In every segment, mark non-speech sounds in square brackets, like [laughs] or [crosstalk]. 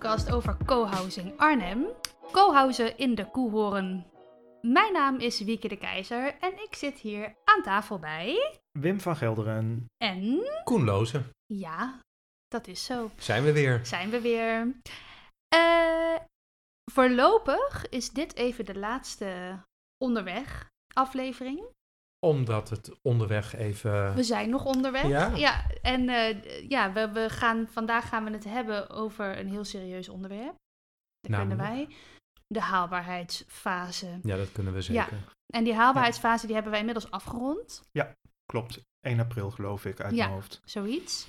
podcast over co-housing Arnhem. Co-housen in de Koehoorn. Mijn naam is Wieke de Keizer en ik zit hier aan tafel bij... Wim van Gelderen. En... Koen Lozen. Ja, dat is zo. Zijn we weer. Zijn we weer. Eh, voorlopig is dit even de laatste onderweg aflevering. Omdat het onderweg even... We zijn nog onderweg. Ja. en eh, ja, we, we gaan, vandaag gaan we het hebben over een heel serieus onderwerp. Dat kunnen Namelijk? wij. De haalbaarheidsfase. Ja, dat kunnen we zeker. En die haalbaarheidsfase die hebben wij inmiddels afgerond. Klopt, 1 april geloof ik uit Ja. mijn hoofd. Zoiets.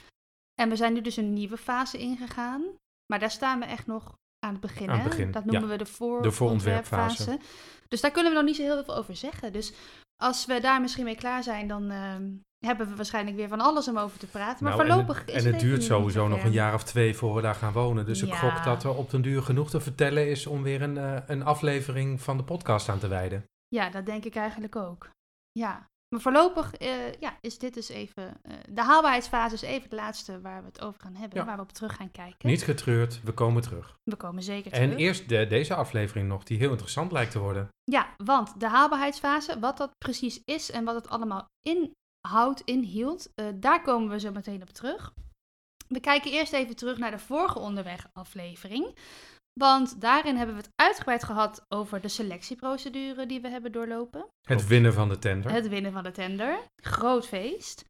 En we zijn nu dus een nieuwe fase ingegaan. Maar daar staan we echt nog aan het begin. Aan het hè? begin, Dat noemen ja. we de, voor De voorontwerpfase. ontwerpfase. Dus daar kunnen we nog niet zo heel veel over zeggen. Dus als we daar misschien mee klaar zijn, dan ehm, hebben we waarschijnlijk weer van alles om over te praten. Maar Nou, voorlopig en het, is en het het duurt sowieso nog een jaar of twee voor we daar gaan wonen. Dus ik gok dat er op den duur genoeg te vertellen is om weer een, eh, een aflevering van de podcast aan te wijden. Ja, dat denk ik eigenlijk ook. Ja. Maar voorlopig eh, ja, is dit dus even... eh, de haalbaarheidsfase is even de laatste waar we het over gaan hebben. Ja. Waar we op terug gaan kijken. Niet getreurd, we komen terug. We komen zeker En terug. eerst de, deze aflevering nog, die heel interessant lijkt te worden. Ja, want de haalbaarheidsfase, wat dat precies is en wat het allemaal inhoudt, inhield, eh, daar komen we zo meteen op terug. We kijken eerst even terug naar de vorige onderweg-aflevering. Want daarin hebben we het uitgebreid gehad over de selectieprocedure die we hebben doorlopen. Het winnen van de tender. Het winnen van de tender. Groot feest.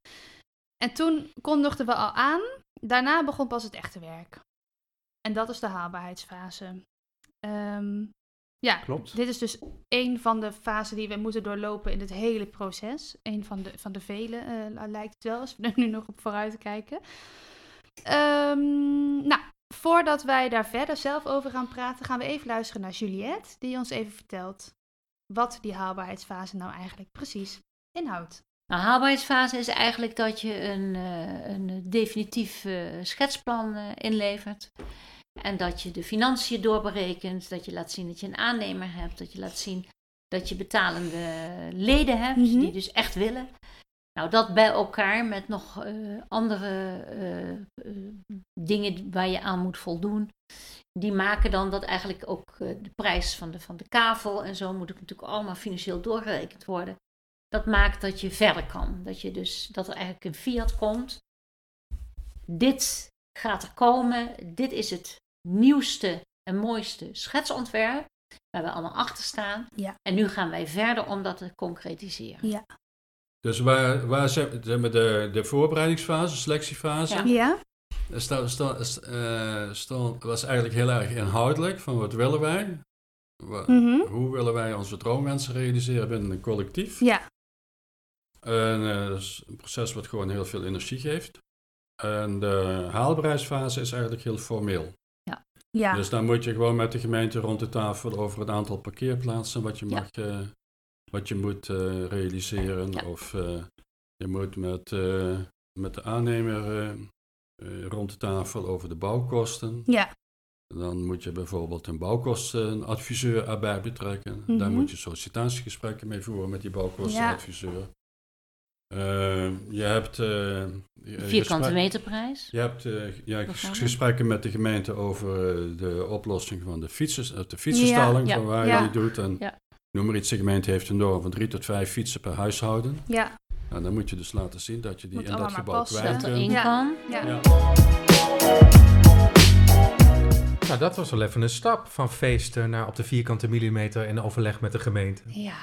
En toen kondigden we al aan, daarna begon pas het echte werk. En dat is de haalbaarheidsfase. Ehm, ja, Klopt. dit is dus een van de fasen die we moeten doorlopen in het hele proces. Een van de, van de vele, eh, lijkt het wel, als we er nu nog op vooruit kijken. Ehm, nou, voordat wij daar verder zelf over gaan praten, gaan we even luisteren naar Juliette, die ons even vertelt wat die haalbaarheidsfase nou eigenlijk precies inhoudt. Nou, haalbaarheidsfase is eigenlijk dat je een, eh, een definitief eh, schetsplan eh, inlevert. En dat je de financiën doorberekent, dat je laat zien dat je een aannemer hebt, dat je laat zien dat je betalende leden hebt, Mhm. die dus echt willen. Nou, dat bij elkaar met nog eh, andere eh, eh, dingen waar je aan moet voldoen. Die maken dan dat eigenlijk ook de prijs van de, van de kavel en zo moet ook natuurlijk allemaal financieel doorgerekend worden dat maakt dat je verder kan. Dat, je dus, dat er eigenlijk een fiat komt. Dit gaat er komen. Dit is het nieuwste en mooiste schetsontwerp. Waar we allemaal achter staan. Ja. En nu gaan wij verder om dat te concretiseren. Ja. Dus waar, waar zijn maar, de, de voorbereidingsfase, selectiefase, Ja. Ja? sta, sta, sta- eh, was eigenlijk heel erg inhoudelijk van wat willen wij? Mhm. Hoe willen wij onze droomwensen realiseren binnen een collectief? Ja. En dat is een proces wat gewoon heel veel energie geeft. En de haalbaarheidsfase is eigenlijk heel formeel. Ja. Dus dan moet je gewoon met de gemeente rond de tafel over het aantal parkeerplaatsen wat je, Ja. mag, eh, wat je moet eh, realiseren. Ja. Of eh, je moet met, eh, met de aannemer rond de tafel over de bouwkosten. Ja. Dan moet je bijvoorbeeld een bouwkostenadviseur erbij betrekken. Daar Mhm. moet je sollicitatiegesprekken mee voeren met die bouwkostenadviseur. Eh, je hebt... Vierkante meterprijs. je hebt ja, gesprekken met de gemeente over de oplossing van de, fietsen, eh, de fietsenstalling, Ja, van ja, waar ja. je die doet. En Ja. Noem maar iets, de gemeente heeft een norm van drie tot vijf fietsen per huishouden. Ja. Nou, dan moet je dus laten zien dat je die Moet in dat gebouw passen. kwijt Dat kunt. erin Ja. kan. Ja. Ja. Nou, dat was wel even een stap van feesten naar op de vierkante millimeter in overleg met de gemeente. Ja.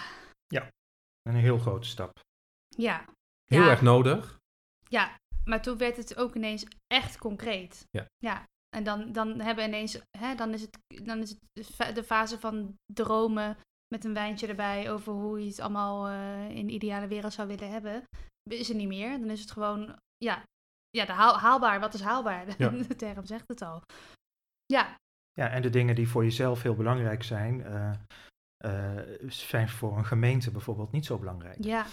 Een heel grote stap. Ja. Heel Ja. erg nodig. Ja, maar toen werd het ook ineens echt concreet. Ja. Ja. En dan, dan hebben we ineens, hè, dan is het, dan is het de fase van dromen met een wijntje erbij over hoe je het allemaal eh, in de ideale wereld zou willen hebben. Is er niet meer. Dan is het gewoon, ja, ja de haal, haalbaar. Wat is haalbaar? [laughs] Ja. De term zegt het al. Ja, Ja, en de dingen die voor jezelf heel belangrijk zijn, eh, eh, zijn voor een gemeente bijvoorbeeld niet zo belangrijk. ja,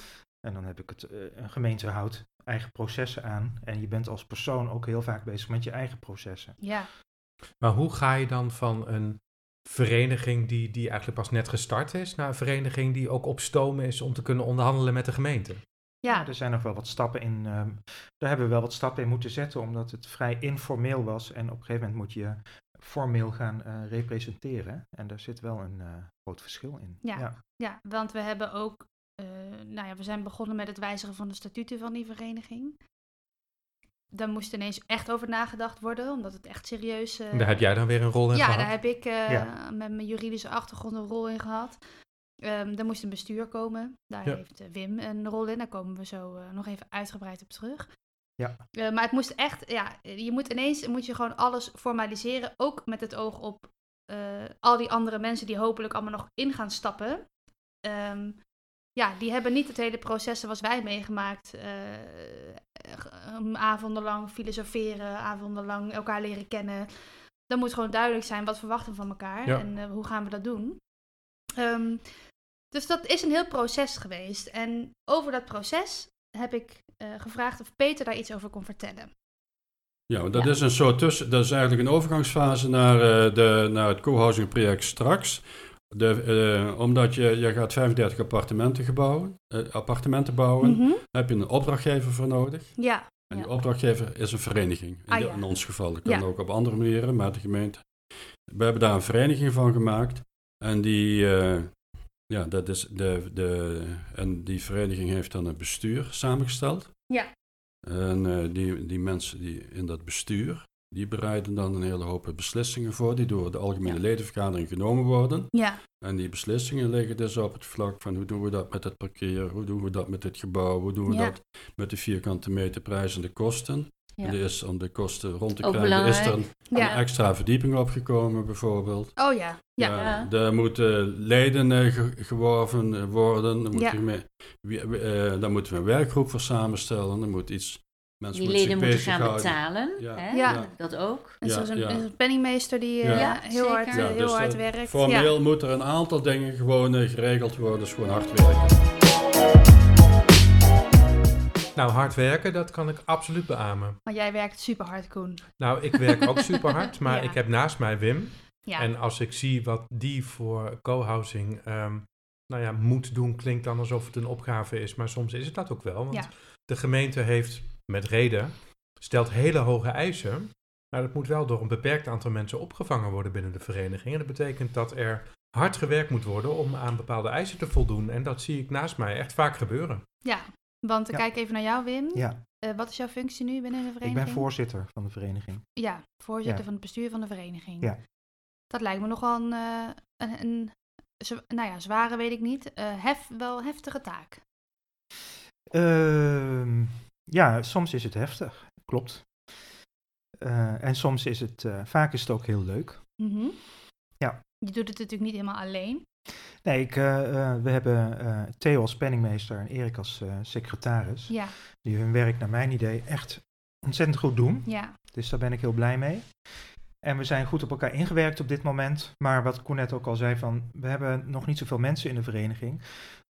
En dan heb ik het, eh, een gemeente houdt eigen processen aan. En je bent als persoon ook heel vaak bezig met je eigen processen. ja. Maar hoe ga je dan van een vereniging die, die eigenlijk pas net gestart is, naar een vereniging die ook op stoom is om te kunnen onderhandelen met de gemeente? Ja, er zijn nog wel wat stappen in. ehm, daar hebben we wel wat stappen in moeten zetten, omdat het vrij informeel was. En op een gegeven moment moet je formeel gaan eh, representeren. En daar zit wel een eh, groot verschil in. Ja. ja, want we hebben ook, eh, nou ja, we zijn begonnen met het wijzigen van de statuten van die vereniging. Daar moest ineens echt over nagedacht worden, omdat het echt serieus... eh, Daar heb jij dan weer een rol in Ja, gehad. daar heb ik eh, Ja. met mijn juridische achtergrond een rol in gehad. Ehm daar moest een bestuur komen. Daar Ja. heeft eh, Wim een rol in. Daar komen we zo eh, nog even uitgebreid op terug. Ja. Eh, maar het moest echt, ja, je moet ineens moet je gewoon alles formaliseren. Ook met het oog op eh, al die andere mensen die hopelijk allemaal nog in gaan stappen. Ehm, ja, die hebben niet het hele proces zoals wij meegemaakt. eh, avondenlang filosoferen, avondenlang elkaar leren kennen. Dan moet gewoon duidelijk zijn wat verwachten we van elkaar Ja. en eh, hoe gaan we dat doen. Ehm, dus dat is een heel proces geweest. En over dat proces heb ik eh, gevraagd of Peter daar iets over kon vertellen. Ja, dat Ja. is een soort tussen, dat is eigenlijk een overgangsfase naar, de, naar het co-housing project straks. De, eh, omdat je, je gaat 35 appartementen, gebouwen, eh, appartementen bouwen, Mhm. heb je een opdrachtgever voor nodig. Ja, En Ja. die opdrachtgever is een vereniging. In, Ah, de- ja. in ons geval. Dat kan Ja. ook op andere manieren, maar de gemeente. We hebben daar een vereniging van gemaakt. En die, eh, ja, dat is de, de, en die vereniging heeft dan een bestuur samengesteld. Ja. En die, die mensen die in dat bestuur, die bereiden dan een hele hoop beslissingen voor, die door de algemene Ja. ledenvergadering genomen worden. ja, En die beslissingen liggen dus op het vlak van hoe doen we dat met het parkeer, hoe doen we dat met het gebouw, hoe doen we Ja. dat met de vierkante meter prijs en de kosten. Ja. En er is om de kosten rond te Ook krijgen, is er een, ja. extra verdieping opgekomen bijvoorbeeld. Oh ja, ja. Ja. Daar moeten leden eh, ge- geworven worden, daar, moet Ja. mee- eh, daar moeten we een werkgroep voor samenstellen, er moet iets, mensen Die leden zich moeten gaan betalen. Ja. Hè? Ja. Dat ook. En Ja, zo is een, ja. penningmeester die eh, Ja. heel, zeker. hard, Ja, heel dus, hard werkt. Formeel Ja. moeten er een aantal dingen gewoon eh, geregeld worden, dus gewoon hard werken. Nou, hard werken, dat kan ik absoluut beamen. Maar jij werkt super hard, Koen. Nou, ik werk ook [laughs] super hard, maar Ja. ik heb naast mij Wim. Ja, En als ik zie wat die voor co-housing ehm, nou ja, moet doen, klinkt dan alsof het een opgave is. Maar soms is het dat ook wel. Want Ja. de gemeente heeft, met reden, stelt hele hoge eisen. Maar dat moet wel door een beperkt aantal mensen opgevangen worden binnen de vereniging. En dat betekent dat er hard gewerkt moet worden om aan bepaalde eisen te voldoen. En dat zie ik naast mij echt vaak gebeuren. ja. want Ja. kijk even naar jou, Wim. Ja, Eh, wat is jouw functie nu binnen de ik vereniging? ben voorzitter van de vereniging. Ja, voorzitter Ja. van het bestuur van de vereniging. Ja. Dat lijkt me nogal een, eh, een, een nou ja, zware weet ik niet. Eh, hef, wel heftige taak. Ehm, ja, soms is het heftig, klopt. Eh, en soms is het, eh, vaak is het ook heel leuk. Mhm. Ja. Je doet het natuurlijk niet helemaal alleen. Nee, ik, eh, we hebben Theo als penningmeester en Erik als secretaris. Ja, Die hun werk naar mijn idee echt ontzettend goed doen. ja, Dus daar ben ik heel blij mee. En we zijn goed op elkaar ingewerkt op dit moment. Maar wat Koen net ook al zei, van, we hebben nog niet zoveel mensen in de vereniging.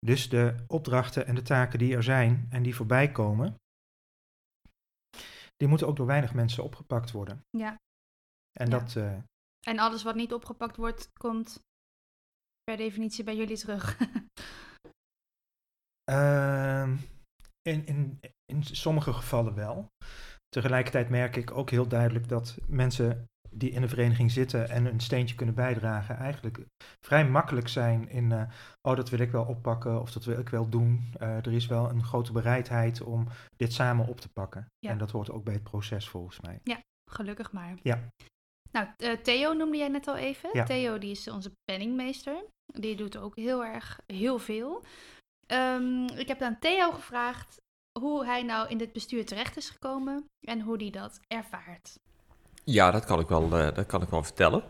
Dus de opdrachten en de taken die er zijn en die voorbij komen, die moeten ook door weinig mensen opgepakt worden. ja. En Ja. dat, eh, En alles wat niet opgepakt wordt, komt per definitie bij jullie terug. [laughs] Ehm, in, in, in sommige gevallen wel. Tegelijkertijd merk ik ook heel duidelijk dat mensen die in de vereniging zitten en een steentje kunnen bijdragen, eigenlijk vrij makkelijk zijn in, eh, oh dat wil ik wel oppakken of dat wil ik wel doen. Eh, er is wel een grote bereidheid om dit samen op te pakken. Ja. En dat hoort ook bij het proces volgens mij. Gelukkig maar. Ja. Nou, eh, Theo noemde jij net al even. Ja. Theo die is onze penningmeester. Die doet ook heel erg heel veel. Ehm, ik heb aan Theo gevraagd hoe hij nou in dit bestuur terecht is gekomen en hoe hij dat ervaart. Ja, dat kan ik wel, eh, dat kan ik wel vertellen.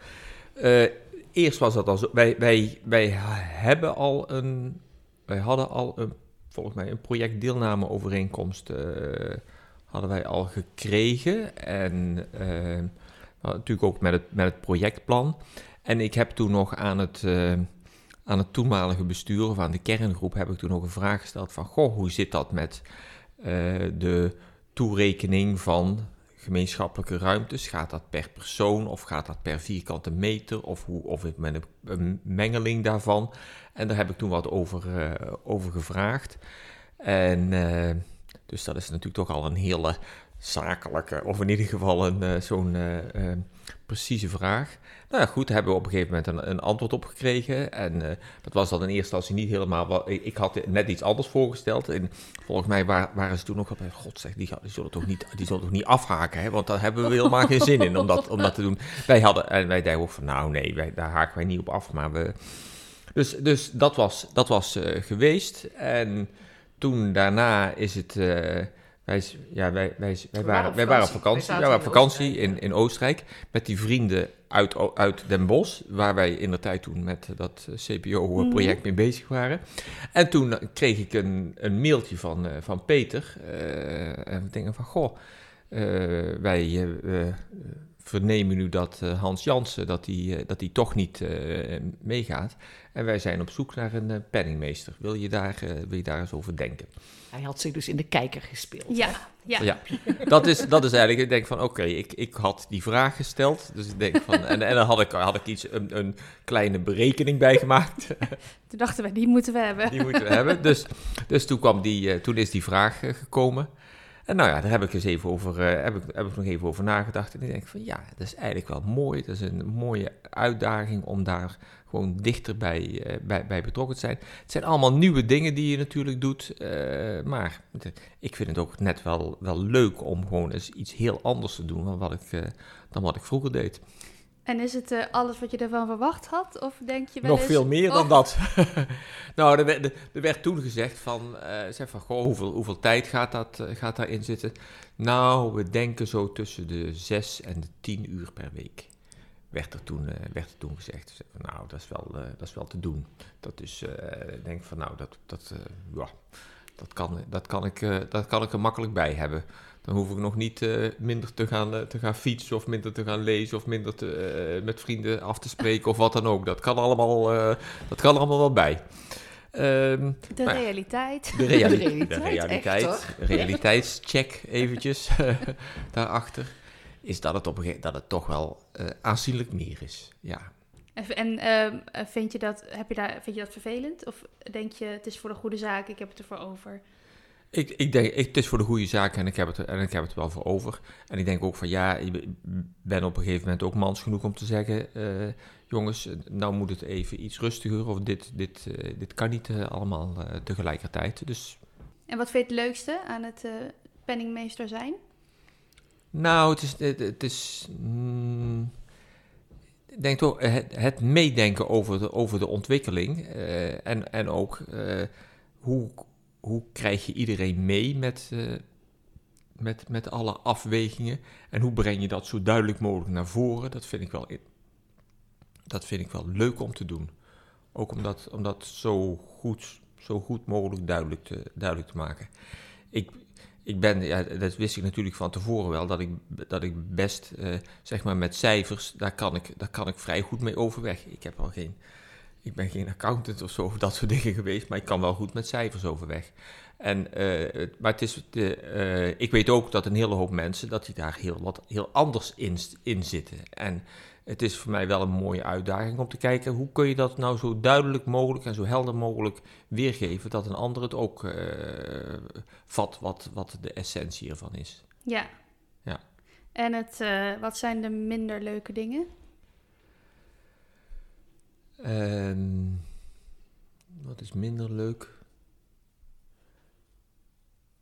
Eh, eerst was dat al. Wij, wij, wij hebben al een. Wij hadden al een, volgens mij, een projectdeelnameovereenkomst. eh hadden wij al gekregen. En natuurlijk ook met het, met het projectplan. En ik heb toen nog aan het. aan het toenmalige bestuur of aan de kerngroep heb ik toen ook een vraag gesteld van, goh, hoe zit dat met de toerekening van gemeenschappelijke ruimtes? Gaat dat per persoon of gaat dat per vierkante meter of, hoe, of met een, mengeling daarvan? En daar heb ik toen wat over, eh, over gevraagd. En uh, dus dat is natuurlijk toch al een hele zakelijke, of in ieder geval een, uh, zo'n precieze vraag. Nou ja, goed, hebben we op een gegeven moment een, een antwoord op gekregen. En dat was dan in eerste instantie niet helemaal wat. Ik had net iets anders voorgesteld. En volgens mij waren, ze toen nog. God zeg, die, die, zullen toch niet, die zullen toch niet afhaken, hè? Want daar hebben we helemaal geen zin in om dat, om dat te doen. Wij hadden, en wij dachten ook van, nou nee, wij, daar haken wij niet op af. Maar we. Dus, dus dat was, dat was geweest. En toen daarna is het. Uh, wij, ja, wij, wij, wij, waren, wij waren op vakantie. Wij waren op vakantie in, in Oostenrijk met die vrienden uit, uit Den Bosch, waar wij in de tijd toen met dat CPO-project mm. mee bezig waren. En toen kreeg ik een, een mailtje van, van Peter. Uh, en we denken van, goh, wij vernemen nu dat Hans Jansen dat die, dat die toch niet meegaat. En wij zijn op zoek naar een uh, penningmeester. Wil je, daar, uh, wil je daar eens over denken? Hij had zich dus in de kijker gespeeld. Ja, ja. ja. dat, is, dat is eigenlijk, ik denk van oké, ik, ik had die vraag gesteld. Dus ik denk van, en, en dan had ik, had ik iets, een, een kleine berekening bij gemaakt. [laughs] Toen dachten we, die moeten we hebben. Die moeten we hebben. Dus, dus toen, kwam die, uh, toen is die vraag uh, gekomen. En nou ja, daar heb ik eens even over, uh, heb ik, heb ik nog even over nagedacht. En ik denk van ja, dat is eigenlijk wel mooi. Dat is een mooie uitdaging om daar gewoon dichter bij, uh, bij, bij, betrokken te zijn. Het zijn allemaal nieuwe dingen die je natuurlijk doet. Uh, maar ik vind het ook net wel, wel leuk om gewoon eens iets heel anders te doen dan wat ik, dan wat ik vroeger deed. En is het uh, alles wat je ervan verwacht had? Of denk je wel Nog eens... veel meer oh. dan dat. [laughs] nou, er werd, er werd, toen gezegd van, uh, zeg van goh, hoeveel, hoeveel tijd gaat, dat, uh, gaat daarin zitten? Nou, we denken zo tussen de zes en de tien uur per week. Werd er toen, werd er toen gezegd. Dus, nou, dat is, wel, dat is wel te doen. Dat is, ik denk van, nou, dat, dat, ja, dat, kan, dat, kan ik, dat kan ik er makkelijk bij hebben. Dan hoef ik nog niet uh, minder te gaan, uh, te gaan fietsen of minder te gaan lezen of minder te, uh, met vrienden af te spreken of wat dan ook. Dat kan allemaal, dat kan allemaal wel bij. Um, de nou, realiteit. De, reali [laughs] de realiteit. De realiteit. [laughs] realiteitscheck eventjes [laughs] daarachter. Is dat het, op een dat het toch wel aanzienlijk meer is. Ja. En, en vind, je dat, heb je daar, vind je dat vervelend? Of denk je, het is voor de goede zaak, ik heb het ervoor over? Ik, ik denk, ik, het is voor de goede zaak en ik, heb het, en ik heb het wel voor over. En ik denk ook van ja, ik ben op een gegeven moment ook mans genoeg om te zeggen... Uh, jongens, nou moet het even iets rustiger of dit, dit, uh, dit kan niet uh, allemaal tegelijkertijd. Dus... En wat vind je het leukste aan het penningmeester zijn? Nou, het is... Het, het is mm, ik denk toch het, het, meedenken over de, over de ontwikkeling en, en ook hoe hoe krijg je iedereen mee met, uh, met, met alle afwegingen? En hoe breng je dat zo duidelijk mogelijk naar voren? Dat vind ik wel, dat vind ik wel leuk om te doen. Ook om dat, zo, goed, zo goed mogelijk duidelijk te, duidelijk te maken. Ik, ik ben, ja, dat wist ik natuurlijk van tevoren wel, dat ik, dat ik best, uh, zeg maar met cijfers, daar kan, ik, daar kan ik vrij goed mee overweg. Ik heb al geen ik ben geen accountant of zo, of dat soort [laughs] dingen geweest, maar ik kan wel goed met cijfers overweg. En, uh, maar het is de, uh, ik weet ook dat een hele hoop mensen dat die daar heel, wat, heel anders in, in zitten. En het is voor mij wel een mooie uitdaging om te kijken hoe kun je dat nou zo duidelijk mogelijk en zo helder mogelijk weergeven dat een ander het ook uh, vat wat, wat de essentie ervan is. Ja. ja. En het, wat zijn de minder leuke dingen? Um, wat is minder leuk?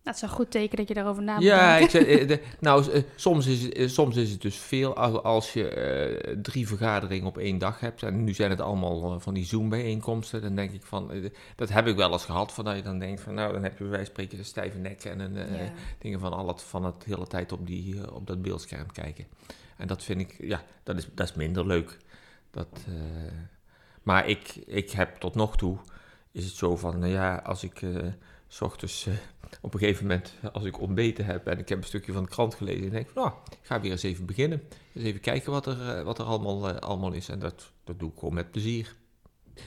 Dat is een goed teken dat je daarover na moet ja, ik zeg, eh, [laughs] nou, eh, soms is, het, eh, soms is het dus veel als je uh, drie vergaderingen op één dag hebt. En nu zijn het allemaal van die Zoom-bijeenkomsten. Dan denk ik van, uh, dat heb ik wel eens gehad. Van dat je dan denkt van, nou, dan heb je bij wijze van spreken een stijve nek en een, uh, ja. dingen van al het, van het hele tijd op, die, op dat beeldscherm kijken. En dat vind ik, ja, dat is, dat is minder leuk. Dat... Maar ik, ik heb tot nog toe, is het zo van, nou ja, als ik uh, ochtends uh, op een gegeven moment, als ik ontbeten heb en ik heb een stukje van de krant gelezen, en denk ik, nou, ik ga weer eens even beginnen. Eens even kijken wat er, uh, wat er allemaal, allemaal is. En dat, dat doe ik gewoon met plezier.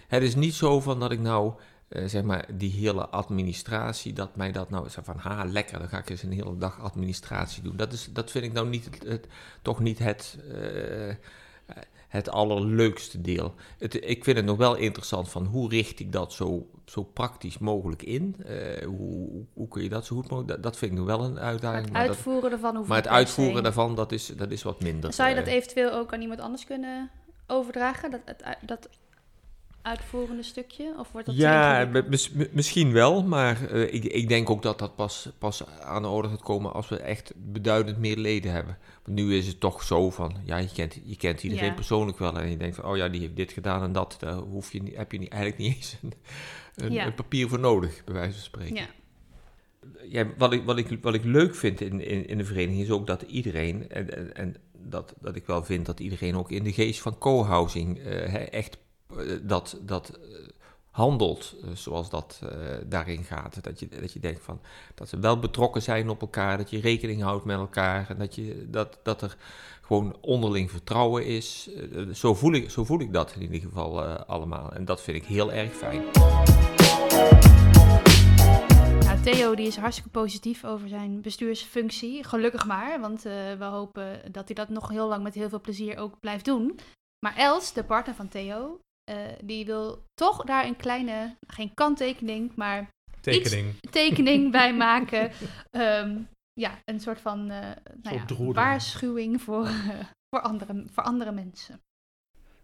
Het is niet zo van dat ik nou, zeg maar, die hele administratie, dat mij dat nou, zeg van, ha, lekker, dan ga ik eens een hele dag administratie doen. Dat, is, dat vind ik nou niet het toch niet het het allerleukste deel. Het, ik vind het nog wel interessant van hoe richt ik dat zo, zo praktisch mogelijk in? Eh, hoe, hoe kun je dat zo goed mogelijk? Dat, dat vind ik nog wel een uitdaging. Het maar dat- uitvoeren ervan hoeft maar het uitvoeren daarvan, dat is, dat is wat minder. Zou je dat eh. eventueel ook aan iemand anders kunnen overdragen? Dat, het, uit- dat uitvoerende stukje? Of wordt dat Ja, misschien wel, maar eh, ik, ik denk ook dat dat pas, pas aan de orde gaat komen als we echt beduidend meer leden hebben. Want nu is het toch zo van, ja, je kent, je kent iedereen Ja. persoonlijk wel en je denkt van, oh ja, die heeft dit gedaan en dat, daar hoef je, niet- heb je niet, eigenlijk niet eens een, een, Ja. een papier voor nodig, bij wijze van spreken. Ja. Ja, wat, ik, wat, ik, wat ik leuk vind in, in, in de vereniging is ook dat iedereen, en, en, en dat, dat ik wel vind dat iedereen ook in de geest van co-housing eh, echt dat, dat eh, handelt eh, zoals dat eh, daarin gaat. Dat je, dat je denkt van, dat ze wel betrokken zijn op elkaar, dat je rekening houdt met elkaar en dat, je, dat, dat er gewoon onderling vertrouwen is. Eh, zo, voel ik, zo voel ik dat in ieder geval eh, allemaal en dat vind ik heel erg fijn. Theo die is hartstikke positief over zijn bestuursfunctie. Gelukkig maar, want eh, we hopen dat hij dat nog heel lang met heel veel plezier ook blijft doen. Maar Els, de partner van Theo, eh, die wil toch daar een kleine, geen kanttekening, maar Tekening. tekening bij maken. [laughs] Ehm, ja, een soort van eh, nou Soort ja, waarschuwing voor, eh, voor, andere, voor andere mensen.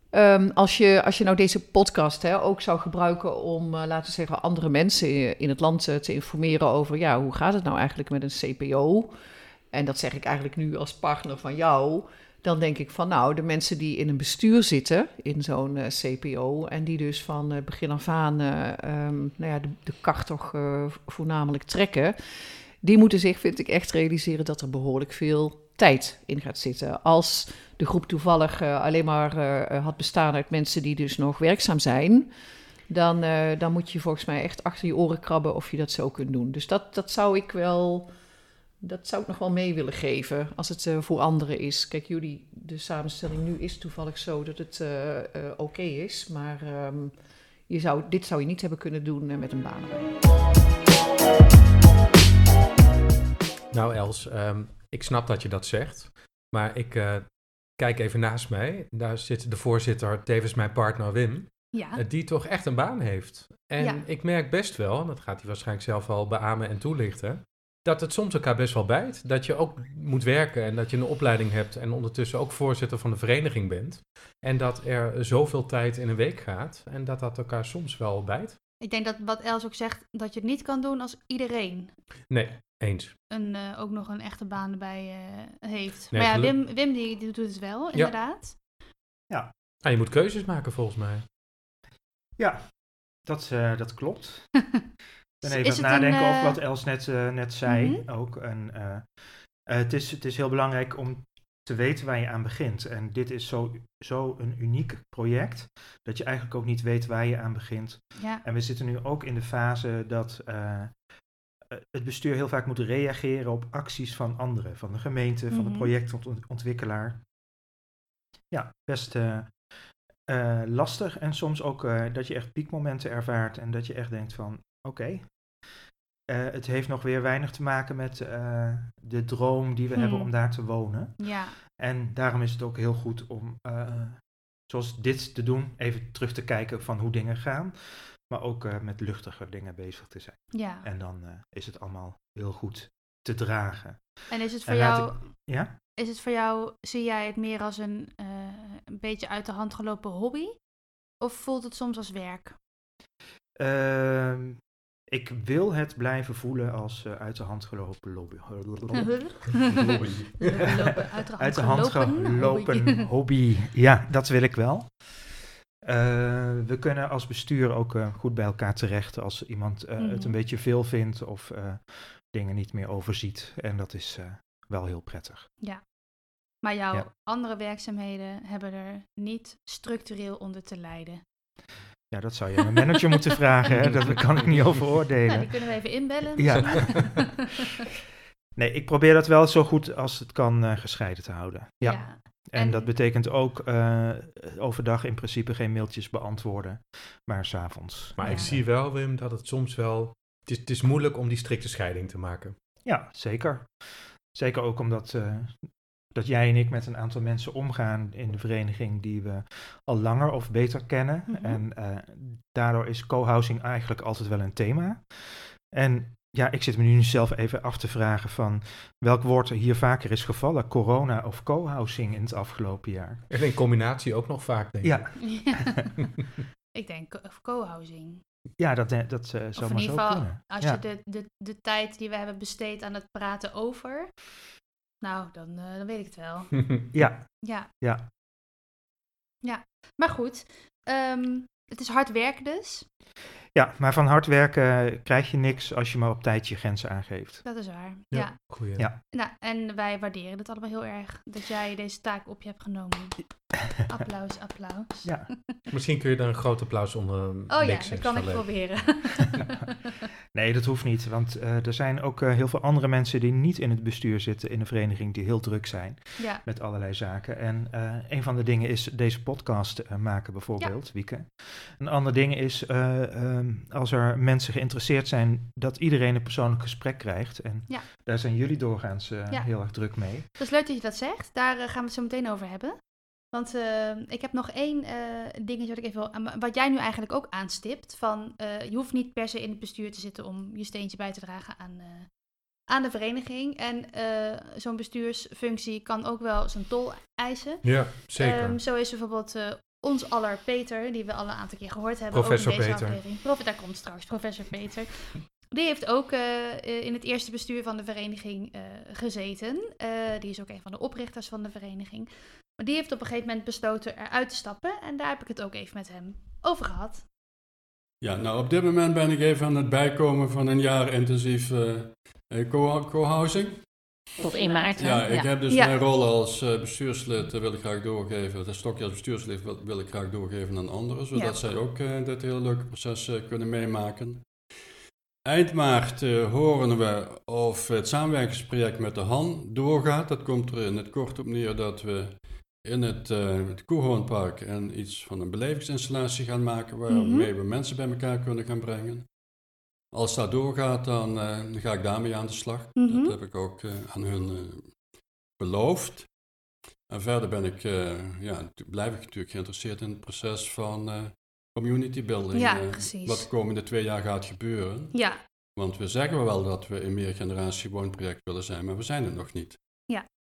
Ehm, als, je, als je nou deze podcast hè, ook zou gebruiken om, eh, laten we zeggen, andere mensen in het land te informeren over, ja, hoe gaat het nou eigenlijk met een CPO? En dat zeg ik eigenlijk nu als partner van jou. Dan denk ik van, nou, de mensen die in een bestuur zitten, in zo'n eh, CPO, en die dus van eh, begin af aan eh, ehm, nou ja, de, de kar toch voornamelijk trekken, die moeten zich, vind ik, echt realiseren dat er behoorlijk veel tijd in gaat zitten. Als de groep toevallig alleen maar had bestaan uit mensen die dus nog werkzaam zijn, dan, dan moet je volgens mij echt achter je oren krabben of je dat zo kunt doen. Dus dat, dat zou ik wel, dat zou ik nog wel mee willen geven als het eh, voor anderen is. Kijk, jullie, de samenstelling nu is toevallig zo dat het eh, eh, oké is, maar ehm, je zou, dit zou je niet hebben kunnen doen met een baan. Nou Els, ehm, ik snap dat je dat zegt, maar ik eh, kijk even naast mij. Daar zit de voorzitter, tevens mijn partner Wim, Ja, die toch echt een baan heeft. En Ja. ik merk best wel, en dat gaat hij waarschijnlijk zelf wel beamen en toelichten, dat het soms elkaar best wel bijt. Dat je ook moet werken en dat je een opleiding hebt en ondertussen ook voorzitter van de vereniging bent. En dat er zoveel tijd in een week gaat en dat dat elkaar soms wel bijt. ik denk dat wat Els ook zegt, dat je het niet kan doen als iedereen Nee, eens. een, eh, ook nog een echte baan erbij eh, heeft. Nee, maar ja, Wim, Wim die, die doet het wel, inderdaad. Ah, je moet keuzes maken volgens mij. Ja, dat, eh, dat klopt. [laughs] Ik ben even aan het een, nadenken over eh, wat Els net, eh, net zei Mhm. ook. En, eh, het, is, het is heel belangrijk om te weten waar je aan begint. En dit is zo, zo een uniek project, dat je eigenlijk ook niet weet waar je aan begint. Ja, En we zitten nu ook in de fase dat het bestuur heel vaak moet reageren op acties van anderen, van de gemeente, van de Mhm. projectontwikkelaar. Ja, best lastig en soms ook dat je echt piekmomenten ervaart en dat je echt denkt van oké, eh, het heeft nog weer weinig te maken met eh, de droom die we Hmm. hebben om daar te wonen. ja, En daarom is het ook heel goed om, eh, zoals dit te doen, even terug te kijken van hoe dingen gaan. Maar ook met luchtiger dingen bezig te zijn. ja. En dan is het allemaal heel goed te dragen. En is het voor jou, Ja? is het voor jou, zie jij het meer als een, een beetje uit de hand gelopen hobby? Of voelt het soms als werk? Ehm, ik wil het blijven voelen als eh, uit de hand gelopen lobby. [laughs] Lopen, uit de hand, uit de hand gelopen hobby. Ja, dat wil ik wel. Eh, we kunnen als bestuur ook eh, goed bij elkaar terecht als iemand eh, het Mhm. een beetje veel vindt of eh, dingen niet meer overziet. En dat is eh, wel heel prettig. Maar jouw Ja. andere werkzaamheden hebben er niet structureel onder te lijden. Ja, dat zou je aan een manager moeten vragen. Hè? Dat kan ik niet over Nou, oordelen. die kunnen we even inbellen. Ja. [laughs] Nee, ik probeer dat wel zo goed als het kan eh, gescheiden te houden. Ja. ja. En, En- dat betekent ook eh, overdag in principe geen mailtjes beantwoorden, maar s'avonds. Maar Ja. ik zie wel, Wim, dat het soms wel... Het is, het is moeilijk om die strikte scheiding te maken. Ja, zeker. Zeker ook omdat eh, dat jij en ik met een aantal mensen omgaan in de vereniging die we al langer of beter kennen. Mhm. En eh, daardoor is co-housing eigenlijk altijd wel een thema. En ja, ik zit me nu zelf even af te vragen van welk woord er hier vaker is gevallen, corona of co-housing in het afgelopen jaar. En in combinatie ook nog vaak, denk ik. Ja, Ja. ik [laughs] [laughs] denk co-housing. ja dat, dat eh, zou in maar ieder zo geval, kunnen. als ja. je de, de, de tijd die we hebben besteed aan het praten over, nou, dan, eh, dan weet ik het wel. [laughs] ja, Ja. Ja. Ja, maar goed. ehm, het is hard werken dus. ja, maar van hard werken krijg je niks als je maar op tijd je grenzen aangeeft. Dat is waar. Ja. Ja. Goeie. Ja. Nou, en wij waarderen het allemaal heel erg dat jij deze taak op je hebt genomen. [laughs] Applaus, applaus. Ja. [laughs] Misschien kun je daar een groot applaus onder Oh ja, dat kan ik proberen. [laughs] Nee, dat hoeft niet, want eh, er zijn ook eh, heel veel andere mensen die niet in het bestuur zitten in een vereniging die heel druk zijn ja, met allerlei zaken. En eh, een van de dingen is deze podcast maken bijvoorbeeld, Wieke. Een ander ding is eh, ehm, als er mensen geïnteresseerd zijn, dat iedereen een persoonlijk gesprek krijgt. En Ja. daar zijn jullie doorgaans eh, Ja. heel erg druk mee. dat is leuk dat je dat zegt. Daar gaan we het zo meteen over hebben. Want eh, ik heb nog één eh, dingetje wat ik even wil, wat jij nu eigenlijk ook aanstipt. Van, eh, je hoeft niet per se in het bestuur te zitten om je steentje bij te dragen aan, aan de vereniging. En zo'n bestuursfunctie kan ook wel zijn tol eisen. Ja, zeker. Ehm, zo is bijvoorbeeld ons aller Peter, die we al een aantal keer gehoord hebben. Professor ook in deze Peter. aflevering. Prof, daar komt straks, professor Peter. Die heeft ook in het eerste bestuur van de vereniging gezeten. Die is ook een van de oprichters van de vereniging. Maar die heeft op een gegeven moment besloten eruit te stappen. En daar heb ik het ook even met hem over gehad. Ja, nou op dit moment ben ik even aan het bijkomen van een jaar intensief eh, eh, co- co-housing. Tot 1 maart. Ja, ik heb dus Ja. mijn rol als eh, bestuurslid wil ik graag doorgeven. Het stokje als bestuurslid wil, wil ik graag doorgeven aan anderen, zodat Ja. zij ook dit hele leuke proces kunnen meemaken. Eind maart horen we of het samenwerkingsproject met de Han doorgaat. Dat komt er in het kort op neer dat we in het, eh het Koehoornpark een, iets van een belevingsinstallatie gaan maken waarmee we mensen bij elkaar kunnen gaan brengen. Als dat doorgaat, dan, eh, ga ik daarmee aan de slag. Mhm. Dat heb ik ook eh, aan hun beloofd. En verder ben ik, ja, blijf ik natuurlijk geïnteresseerd in het proces van community building. Ja, precies. Wat de komende twee jaar gaat gebeuren. Ja, Want we zeggen wel dat we een meergeneratie woonproject willen zijn, maar we zijn het nog niet.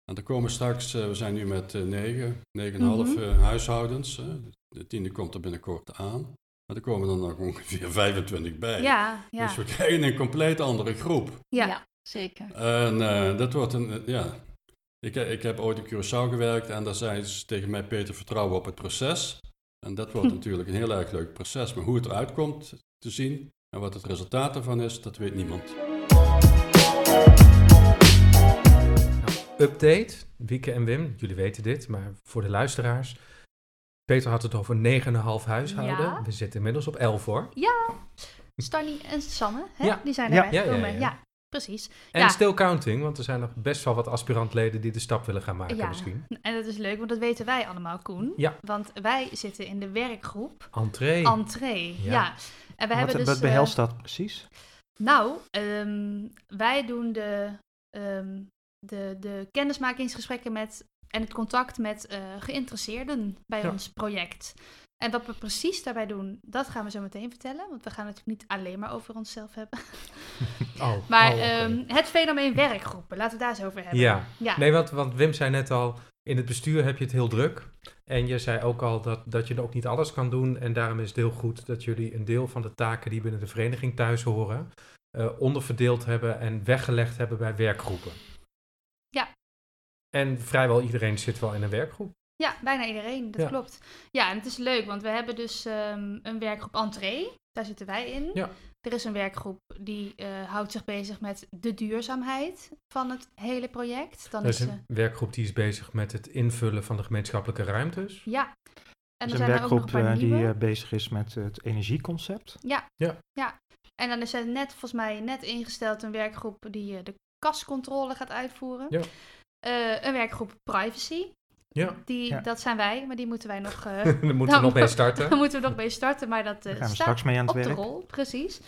En er komen straks, eh, we zijn nu met eh, negen, negen en een half Mhm. eh, huishoudens. de tiende komt er binnenkort aan. Maar er komen er nog [laughs] ongeveer 25 bij. ja, ja. Dus we krijgen een compleet andere groep. ja. zeker. En eh, dat wordt een, ja. Ik, ik heb ooit in Curaçao gewerkt en daar zeiden ze tegen mij, Peter, vertrouwen op het proces. En dat wordt Hm. [laughs] natuurlijk een heel erg leuk proces. Maar hoe het eruit komt te zien en wat het resultaat ervan is, dat weet niemand. Update, Wieke en Wim, jullie weten dit, maar voor de luisteraars. Peter had het over 9,5 huishouden. Ja. We zitten inmiddels op 11 hoor. Stanny en Sanne, hè? Ja. die zijn Ja. erbij Ja, ja, gekomen. ja. ja, precies. En Ja. still counting, want er zijn nog best wel wat aspirantleden die de stap willen gaan maken Ja. misschien. En dat is leuk, want dat weten wij allemaal, Koen. Ja. Want wij zitten in de werkgroep Entree. Entree. Ja. Ja. En we Wat, hebben dus... wat eh, behelst dat precies? nou, ehm, wij doen de, ehm, de, de kennismakingsgesprekken met en het contact met eh, geïnteresseerden bij Ja. ons project. En wat we precies daarbij doen, dat gaan we zo meteen vertellen. Want we gaan het natuurlijk niet alleen maar over onszelf hebben. [laughs] Oh, [laughs] Maar oh, ehm, het fenomeen werkgroepen, laten we daar eens over hebben. Ja. ja. Nee, want, want Wim zei net al, in het bestuur heb je het heel druk. En je zei ook al dat, dat je ook niet alles kan doen. En daarom is het heel goed dat jullie een deel van de taken die binnen de vereniging thuis horen, eh, onderverdeeld hebben en weggelegd hebben bij werkgroepen. Ja. En vrijwel iedereen zit wel in een werkgroep. Ja, bijna iedereen, dat Ja. klopt. Ja, en het is leuk, want we hebben dus ehm, een werkgroep Entree. Daar zitten wij in. Ja. Er is een werkgroep die eh, houdt zich bezig met de duurzaamheid van het hele project. Dan Er is is, een eh, werkgroep die is bezig met het invullen van de gemeenschappelijke ruimtes. ja. En Er is een zijn er ook nog werkgroep een paar eh, die nieuwe. bezig is met het energieconcept. En dan is er net, volgens mij, net ingesteld een werkgroep die de kascontrole gaat uitvoeren. Ja. Eh, een werkgroep privacy. Ja, Die, Ja. Dat zijn wij, maar die moeten wij nog... eh, [laughs] daar [laughs] moeten we nog mee starten. Daar moeten we nog mee starten, maar dat eh, Daar gaan we staat straks mee aan het op de rol, precies.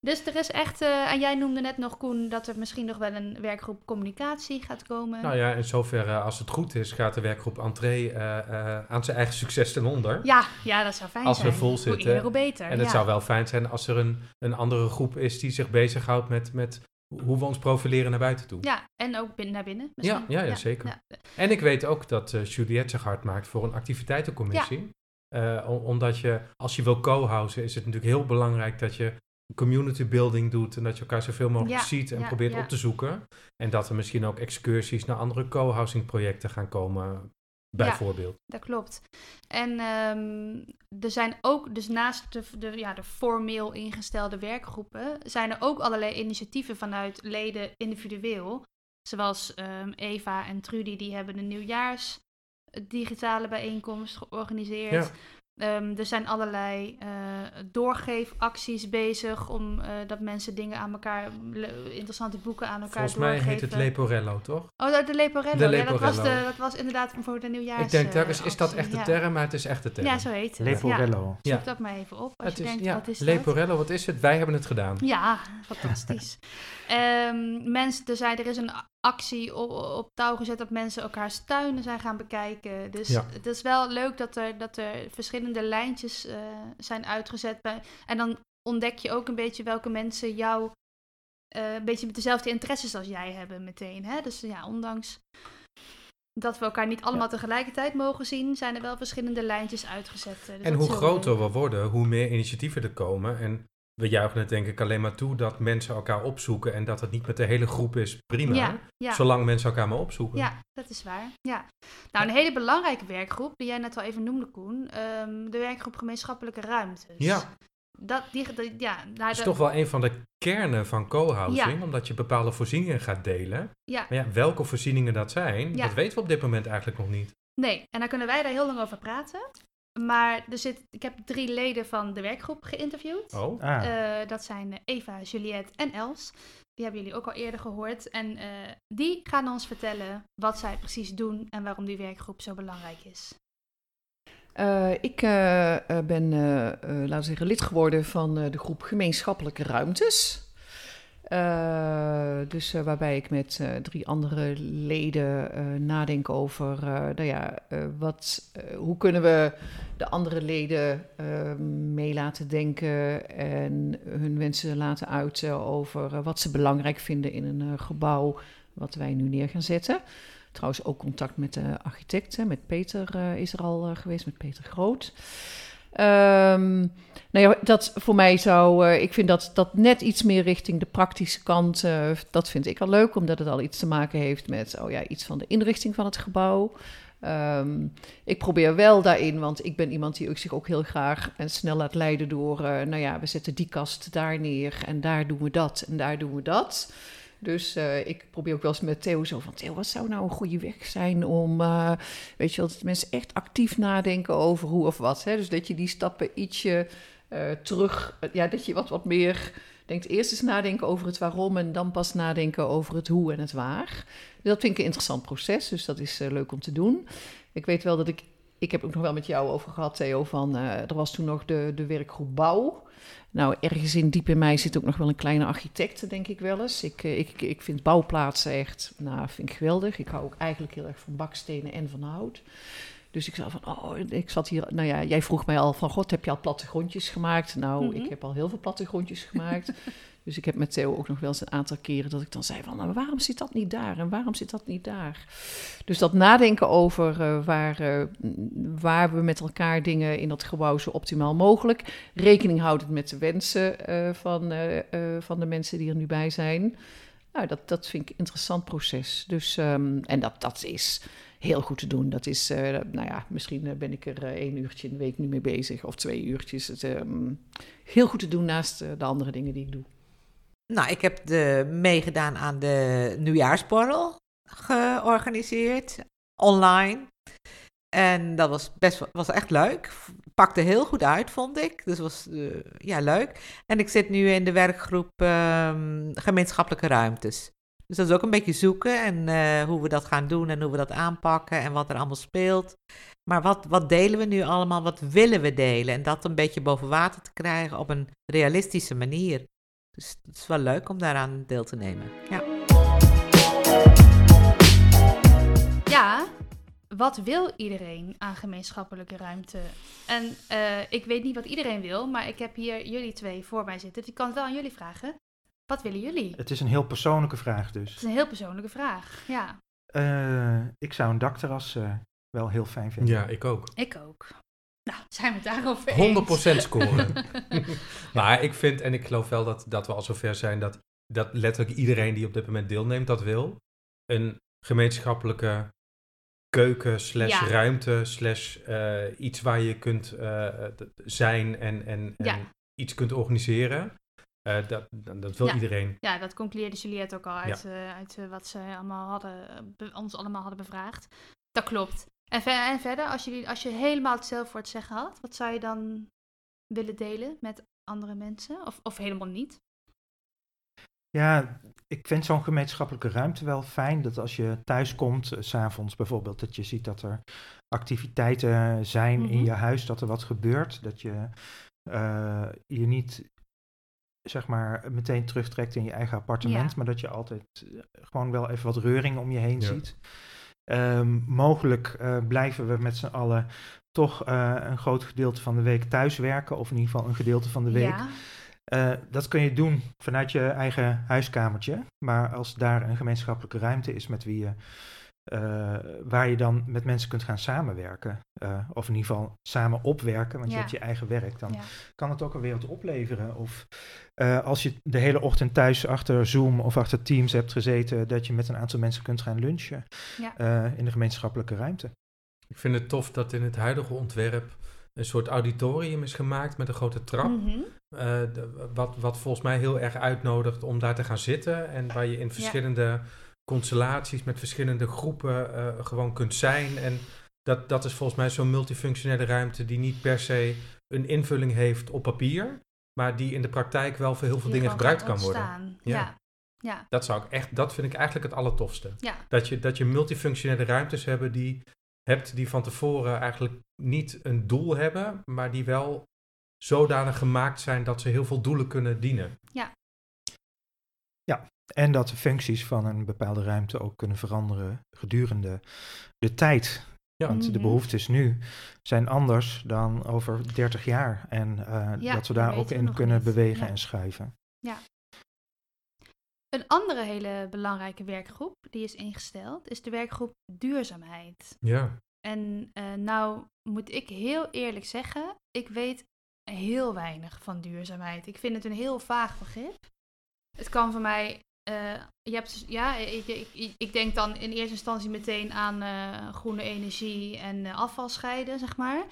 Dus er is echt, eh, en jij noemde net nog, Koen, dat er misschien nog wel een werkgroep communicatie gaat komen. Nou ja, in zoverre, als het goed is, gaat de werkgroep Entree eh, eh, aan zijn eigen succes ten onder. ja, ja, dat zou fijn Als we zijn. vol Hoe zitten. eerder, hoe beter. En het ja. zou wel fijn zijn als er een, een andere groep is die zich bezighoudt met, met hoe we ons profileren naar buiten toe. Ja, en ook binnen, naar binnen. Ja, ja, ja, zeker. ja. En ik weet ook dat eh, Juliette zich hard maakt voor een activiteitencommissie. Eh, omdat je, als je wil co-housen, is het natuurlijk heel belangrijk dat je community building doet en dat je elkaar zoveel mogelijk ziet en probeert op te zoeken. En dat er misschien ook excursies naar andere co-housing projecten gaan komen, bijvoorbeeld. Dat klopt. En ehm, er zijn ook, dus naast de, de, ja, de formeel ingestelde werkgroepen, zijn er ook allerlei initiatieven vanuit leden individueel. Zoals ehm, Eva en Trudy, die hebben een nieuwjaars digitale bijeenkomst georganiseerd. Ja. Ehm, er zijn allerlei eh, doorgeefacties bezig om eh, dat mensen dingen aan elkaar, interessante boeken aan elkaar Volgens mij doorgeven. heet het Leporello, toch? Oh, de, de Leporello. De Ja, dat was, de, dat was inderdaad voor de nieuwjaars. ik denk, dat eh, is, is dat echt de ja. term, maar het is echt de term. Ja, zo heet het. Leporello. Ja, zoek dat maar even op als het je is, denkt, ja, wat is dat? Leporello, wat is het? Wij hebben het gedaan. Ja, fantastisch. [laughs] Ehm mensen, er, zijn, er is een actie op, op touw gezet dat mensen elkaars tuinen zijn gaan bekijken. Dus Ja. het is wel leuk dat er, dat er verschillende lijntjes eh, zijn uitgezet. Bij, en dan ontdek je ook een beetje welke mensen jou eh, een beetje met dezelfde interesses als jij hebben meteen. Hè? Dus ja, ondanks dat we elkaar niet allemaal tegelijkertijd mogen zien, zijn er wel verschillende lijntjes uitgezet. eh, dus En hoe groter leuk. we worden, hoe meer initiatieven er komen. En we juichen het denk ik alleen maar toe dat mensen elkaar opzoeken en dat het niet met de hele groep is. Prima. Ja, ja. Zolang mensen elkaar maar opzoeken. Ja, dat is waar. Ja. Nou, een hele belangrijke werkgroep, die jij net al even noemde, Koen. ehm, de werkgroep gemeenschappelijke ruimtes. Ja. Dat, die, die- ja, nou, Dat is de- toch wel een van de kernen van co-housing, Ja. omdat je bepaalde voorzieningen gaat delen. ja, Maar ja, welke voorzieningen dat zijn, dat weten we op dit moment eigenlijk nog niet. nee. En dan kunnen wij daar heel lang over praten. Maar er zit, ik heb drie leden van de werkgroep geïnterviewd. Oh, Ah, Eh, dat zijn Eva, Juliette en Els. Die hebben jullie ook al eerder gehoord. En eh, die gaan ons vertellen wat zij precies doen en waarom die werkgroep zo belangrijk is. Eh, ik ben, eh, eh, laten we zeggen, lid geworden van eh, de groep gemeenschappelijke ruimtes. Eh, dus eh, waarbij ik met eh, drie andere leden nadenk over, nou ja, wat, hoe kunnen we de andere leden eh, mee laten denken en hun wensen laten uiten over wat ze belangrijk vinden in een gebouw wat wij nu neer gaan zetten. Trouwens ook contact met de architecten. Met Peter is er al geweest, met Peter Groot. Ehm, nou ja, dat voor mij zou... eh, ik vind dat, dat net iets meer richting de praktische kant... eh, dat vind ik al leuk, omdat het al iets te maken heeft met... oh ja, iets van de inrichting van het gebouw. Ehm, ik probeer wel daarin, want ik ben iemand die zich ook heel graag en snel laat leiden door... eh, nou ja, we zetten die kast daar neer en daar doen we dat en daar doen we dat... Dus eh, ik probeer ook wel eens met Theo zo van... Theo, wat zou nou een goede weg zijn om... eh, weet je wel, dat mensen echt actief nadenken over hoe of wat. Hè? Dus dat je die stappen ietsje eh, terug... ja, dat je wat, wat meer denkt... Eerst eens nadenken over het waarom... en dan pas nadenken over het hoe en het waar. Dat vind ik een interessant proces, dus dat is leuk om te doen. Ik weet wel dat ik... Ik heb ook nog wel met jou over gehad, Theo, van... eh, er was toen nog de, de werkgroep Bouw... Nou, ergens in diep in mij zit ook nog wel een kleine architect, denk ik wel eens. Ik, eh, ik, ik vind bouwplaatsen echt, nou, vind ik geweldig. Ik hou ook eigenlijk heel erg van bakstenen en van hout. Dus ik zei van, oh, ik zat hier, nou ja, jij vroeg mij al van, god, heb je al plattegrondjes gemaakt? Nou, Mhm. ik heb al heel veel plattegrondjes gemaakt. [laughs] dus ik heb met Theo ook nog wel eens een aantal keren dat ik dan zei van, nou, waarom zit dat niet daar en waarom zit dat niet daar? Dus dat nadenken over eh, waar, eh, waar we met elkaar dingen in dat gebouw zo optimaal mogelijk, rekening houdend met de wensen eh, van, van de mensen die er nu bij zijn. Nou, dat, dat vind ik een interessant proces. Dus, ehm, en dat, dat is heel goed te doen. Dat is, nou ja, misschien ben ik er één uurtje in de week nu mee bezig, of twee uurtjes. Het, ehm, heel goed te doen naast de andere dingen die ik doe. Nou, ik heb de, meegedaan aan de nieuwjaarsborrel georganiseerd, online. En dat was best was echt leuk. Pakte heel goed uit, vond ik. Dus was eh, ja, leuk. En ik zit nu in de werkgroep ehm, gemeenschappelijke ruimtes. Dus dat is ook een beetje zoeken en eh, hoe we dat gaan doen en hoe we dat aanpakken en wat er allemaal speelt. Maar wat, wat delen we nu allemaal? Wat willen we delen? En dat een beetje boven water te krijgen op een realistische manier. Dus het is wel leuk om daaraan deel te nemen. Ja. Ja, wat wil iedereen aan gemeenschappelijke ruimte? En eh, ik weet niet wat iedereen wil, maar ik heb hier jullie twee voor mij zitten. Dus ik kan het wel aan jullie vragen. Wat willen jullie? Het is een heel persoonlijke vraag Het dus. is een heel persoonlijke vraag. Ja, Eh, ik zou een dakterras eh, wel heel fijn vinden. Ja, ik ook. ik ook. Nou, zijn we daarover eens? 100% scoren. [laughs] maar ik vind, en ik geloof wel dat, dat we al zover zijn dat, dat letterlijk iedereen die op dit moment deelneemt dat wil. Een gemeenschappelijke keuken slash Ja. ruimte slash eh, iets waar je kunt eh, zijn en, en, en iets kunt organiseren. Eh, dat, dat wil Ja. iedereen. Ja, dat concludeerde Juliette ook al uit, uit wat ze allemaal hadden, ons allemaal hadden bevraagd. Dat klopt. En, ver- en verder, als, jullie, als je helemaal hetzelfde voor het zeggen had, wat zou je dan willen delen met andere mensen? Of, of helemaal niet? Ja, ik vind zo'n gemeenschappelijke ruimte wel fijn. Dat als je thuis komt, s s'avonds bijvoorbeeld, dat je ziet dat er activiteiten zijn in Mhm. je huis, dat er wat gebeurt. Dat je eh, je niet, zeg maar, meteen terugtrekt in je eigen appartement, Ja. maar dat je altijd eh, gewoon wel even wat reuring om je heen Ja. ziet. Ehm, mogelijk eh, blijven we met z'n allen toch eh, een groot gedeelte van de week thuiswerken, of in ieder geval een gedeelte van de week. Ja, Eh, dat kun je doen vanuit je eigen huiskamertje. Maar als daar een gemeenschappelijke ruimte is met wie je, eh, waar je dan met mensen kunt gaan samenwerken, eh, of in ieder geval samen opwerken, want je hebt je eigen werk, dan ja. kan het ook alweer wat opleveren. Of eh, als je de hele ochtend thuis achter Zoom of achter Teams hebt gezeten, dat je met een aantal mensen kunt gaan lunchen Ja. eh, in de gemeenschappelijke ruimte. Ik vind het tof dat in het huidige ontwerp een soort auditorium is gemaakt met een grote trap. Mhm. Eh, de- wat, wat volgens mij heel erg uitnodigt om daar te gaan zitten. En waar je in verschillende constellaties met verschillende groepen eh, gewoon kunt zijn. En dat, dat is volgens mij zo'n multifunctionele ruimte die niet per se een invulling heeft op papier. Maar die in de praktijk wel voor heel veel Die dingen gebruikt kan worden. Ja. Ja. Ja. Dat, zou ik echt, dat vind ik eigenlijk het allertofste. Ja. Dat je, dat je multifunctionele ruimtes hebben die, hebt die van tevoren eigenlijk niet een doel hebben, maar die wel zodanig gemaakt zijn dat ze heel veel doelen kunnen dienen. En dat de functies van een bepaalde ruimte ook kunnen veranderen gedurende de tijd. Ja. Want de Mhm. behoeftes nu zijn anders dan over 30 jaar. En eh, Ja, dat we daar ook in kunnen niet. bewegen Ja. en schuiven. Een andere hele belangrijke werkgroep die is ingesteld, is de werkgroep duurzaamheid. Ja, En eh, nou moet ik heel eerlijk zeggen, ik weet heel weinig van duurzaamheid. Ik vind het een heel vaag begrip. Het kan voor mij, eh, je hebt, dus- ja, ik, ik, denk dan in eerste instantie meteen aan eh, groene energie en eh, afval scheiden, zeg maar.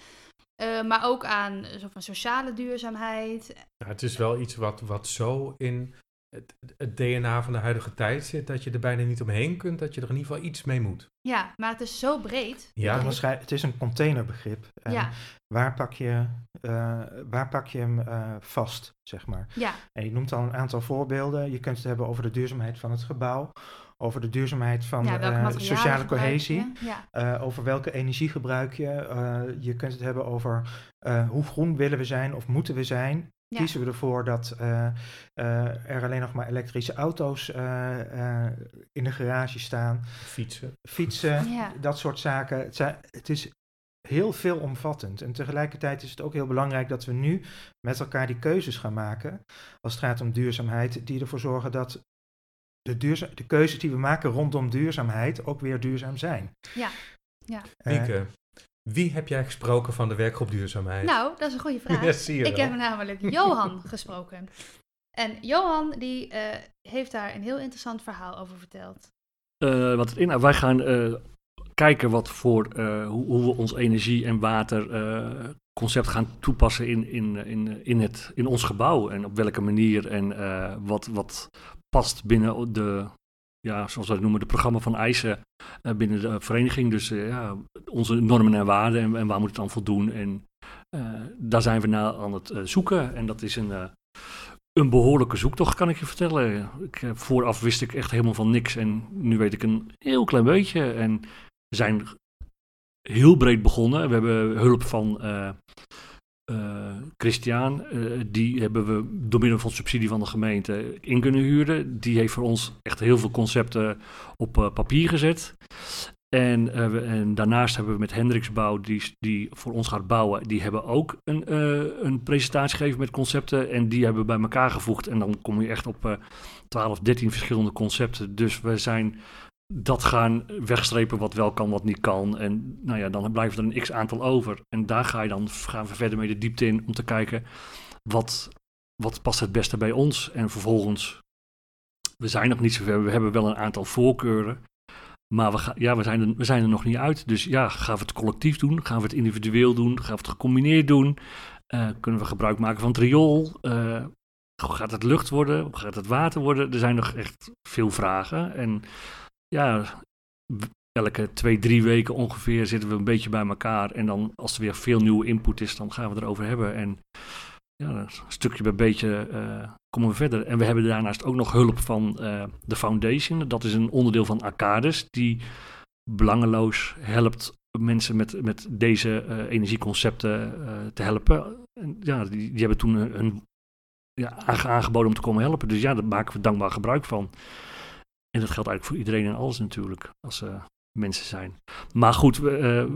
Maar ook aan soort van sociale duurzaamheid. Het is wel iets wat, wat zo in het, het DNA van de huidige tijd zit, dat je er bijna niet omheen kunt, dat je er in ieder geval iets mee moet. Ja, maar het is zo breed. Ja. begrip. Onderscheid- Het is een containerbegrip. En Ja, waar, pak je, eh, waar pak je hem eh, vast, zeg maar? ja, En je noemt al een aantal voorbeelden. Je kunt het hebben over de duurzaamheid van het gebouw, over de duurzaamheid van ja eh, sociale cohesie. Ja, Eh, over welke energie gebruik je. Eh, je kunt het hebben over eh, hoe groen willen we zijn of moeten we zijn. Ja. Kiezen we ervoor dat eh, eh, er alleen nog maar elektrische auto's eh, eh, in de garage staan, Fietsen. fietsen, Ja. dat soort zaken. Het, zijn, het is heel veelomvattend. En tegelijkertijd is het ook heel belangrijk dat we nu met elkaar die keuzes gaan maken. Als het gaat om duurzaamheid, die ervoor zorgen dat de, duurza- de keuzes die we maken rondom duurzaamheid ook weer duurzaam zijn. ja. ja. Wie heb jij gesproken van de werkgroep duurzaamheid? Nou, dat is een goede [laughs] vraag. Ja, zie je Ik wel. heb namelijk [laughs] Johan gesproken. En Johan die eh, heeft daar een heel interessant verhaal over verteld. Eh, wat het inhoudt. Wij gaan eh, kijken wat voor, eh, hoe, hoe we ons energie- en waterconcept gaan toepassen in, in, in, in, het, in ons gebouw. En op welke manier en eh, wat, wat past binnen de, ja, zoals het noemen, de programma van eisen eh, binnen de vereniging. Dus eh, ja, onze normen en waarden en, waar moet het aan voldoen. En eh, daar zijn we naar aan het zoeken. En dat is een, een behoorlijke zoektocht, kan ik je vertellen. Ik, vooraf wist ik echt helemaal van niks. En nu weet ik een heel klein beetje. En we zijn heel breed begonnen. We hebben hulp van, Christian, eh, die hebben we door middel van subsidie van de gemeente in kunnen huren. Die heeft voor ons echt heel veel concepten op eh, papier gezet. En, eh, en daarnaast hebben we met Hendriksbouw, die, die voor ons gaat bouwen, die hebben ook een, een presentatie gegeven met concepten. En die hebben we bij elkaar gevoegd. En dan kom je echt op eh 12, 13 verschillende concepten. Dus we zijn dat gaan wegstrepen wat wel kan, wat niet kan. En nou ja, dan blijft er een x aantal over. En daar ga je dan, gaan we verder mee de diepte in om te kijken wat, wat past het beste bij ons. En vervolgens, we zijn nog niet zover, we hebben wel een aantal voorkeuren. Maar we, ja, we, zijn er, we zijn er nog niet uit. Dus ja, gaan we het collectief doen? Gaan we het individueel doen? Gaan we het gecombineerd doen? Eh, kunnen we gebruik maken van het? Eh, gaat het lucht worden? Gaat het water worden? Er zijn nog echt veel vragen. En ja, elke twee, drie weken ongeveer zitten we een beetje bij elkaar. En dan als er weer veel nieuwe input is, dan gaan we erover hebben. En ja, stukje bij beetje eh, komen we verder. En we hebben daarnaast ook nog hulp van eh, de Foundation. Dat is een onderdeel van Arcades, die belangeloos helpt mensen met, met deze eh, energieconcepten te helpen. En, ja, die, die hebben toen hun ja, aange- aangeboden om te komen helpen. Dus ja, daar maken we dankbaar gebruik van. En dat geldt eigenlijk voor iedereen en alles natuurlijk, als ze mensen zijn. Maar goed, we, eh,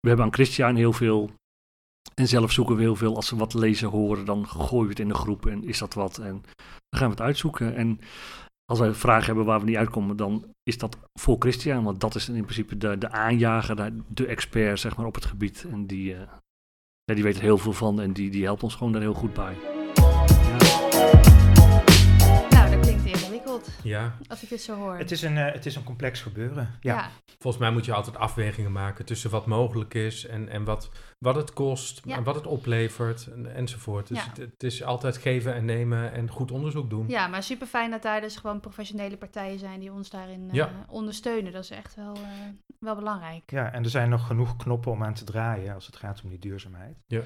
we hebben aan Christian heel veel. En zelf zoeken we heel veel. Als we wat lezen horen, dan gooien we het in de groep. En is dat wat? En dan gaan we het uitzoeken. En als wij vragen hebben waar we niet uitkomen, dan is dat voor Christian. Want dat is in principe de, de aanjager, de, expert zeg maar, op het gebied. En die, eh, ja, die weet er heel veel van en die, die helpt ons gewoon daar heel goed bij. Klinkt ingewikkeld Ja, als ik dit zo hoor. Het is een, eh, het is een complex gebeuren. Ja. ja. volgens mij moet je altijd afwegingen maken tussen wat mogelijk is en, en wat, wat het kost, Ja. en wat het oplevert en, enzovoort. Dus Ja. het, het is altijd geven en nemen en goed onderzoek doen. Ja, maar super fijn dat daar dus gewoon professionele partijen zijn die ons daarin eh, ondersteunen. Dat is echt wel, eh, wel belangrijk. Ja, en er zijn nog genoeg knoppen om aan te draaien als het gaat om die duurzaamheid. Ja.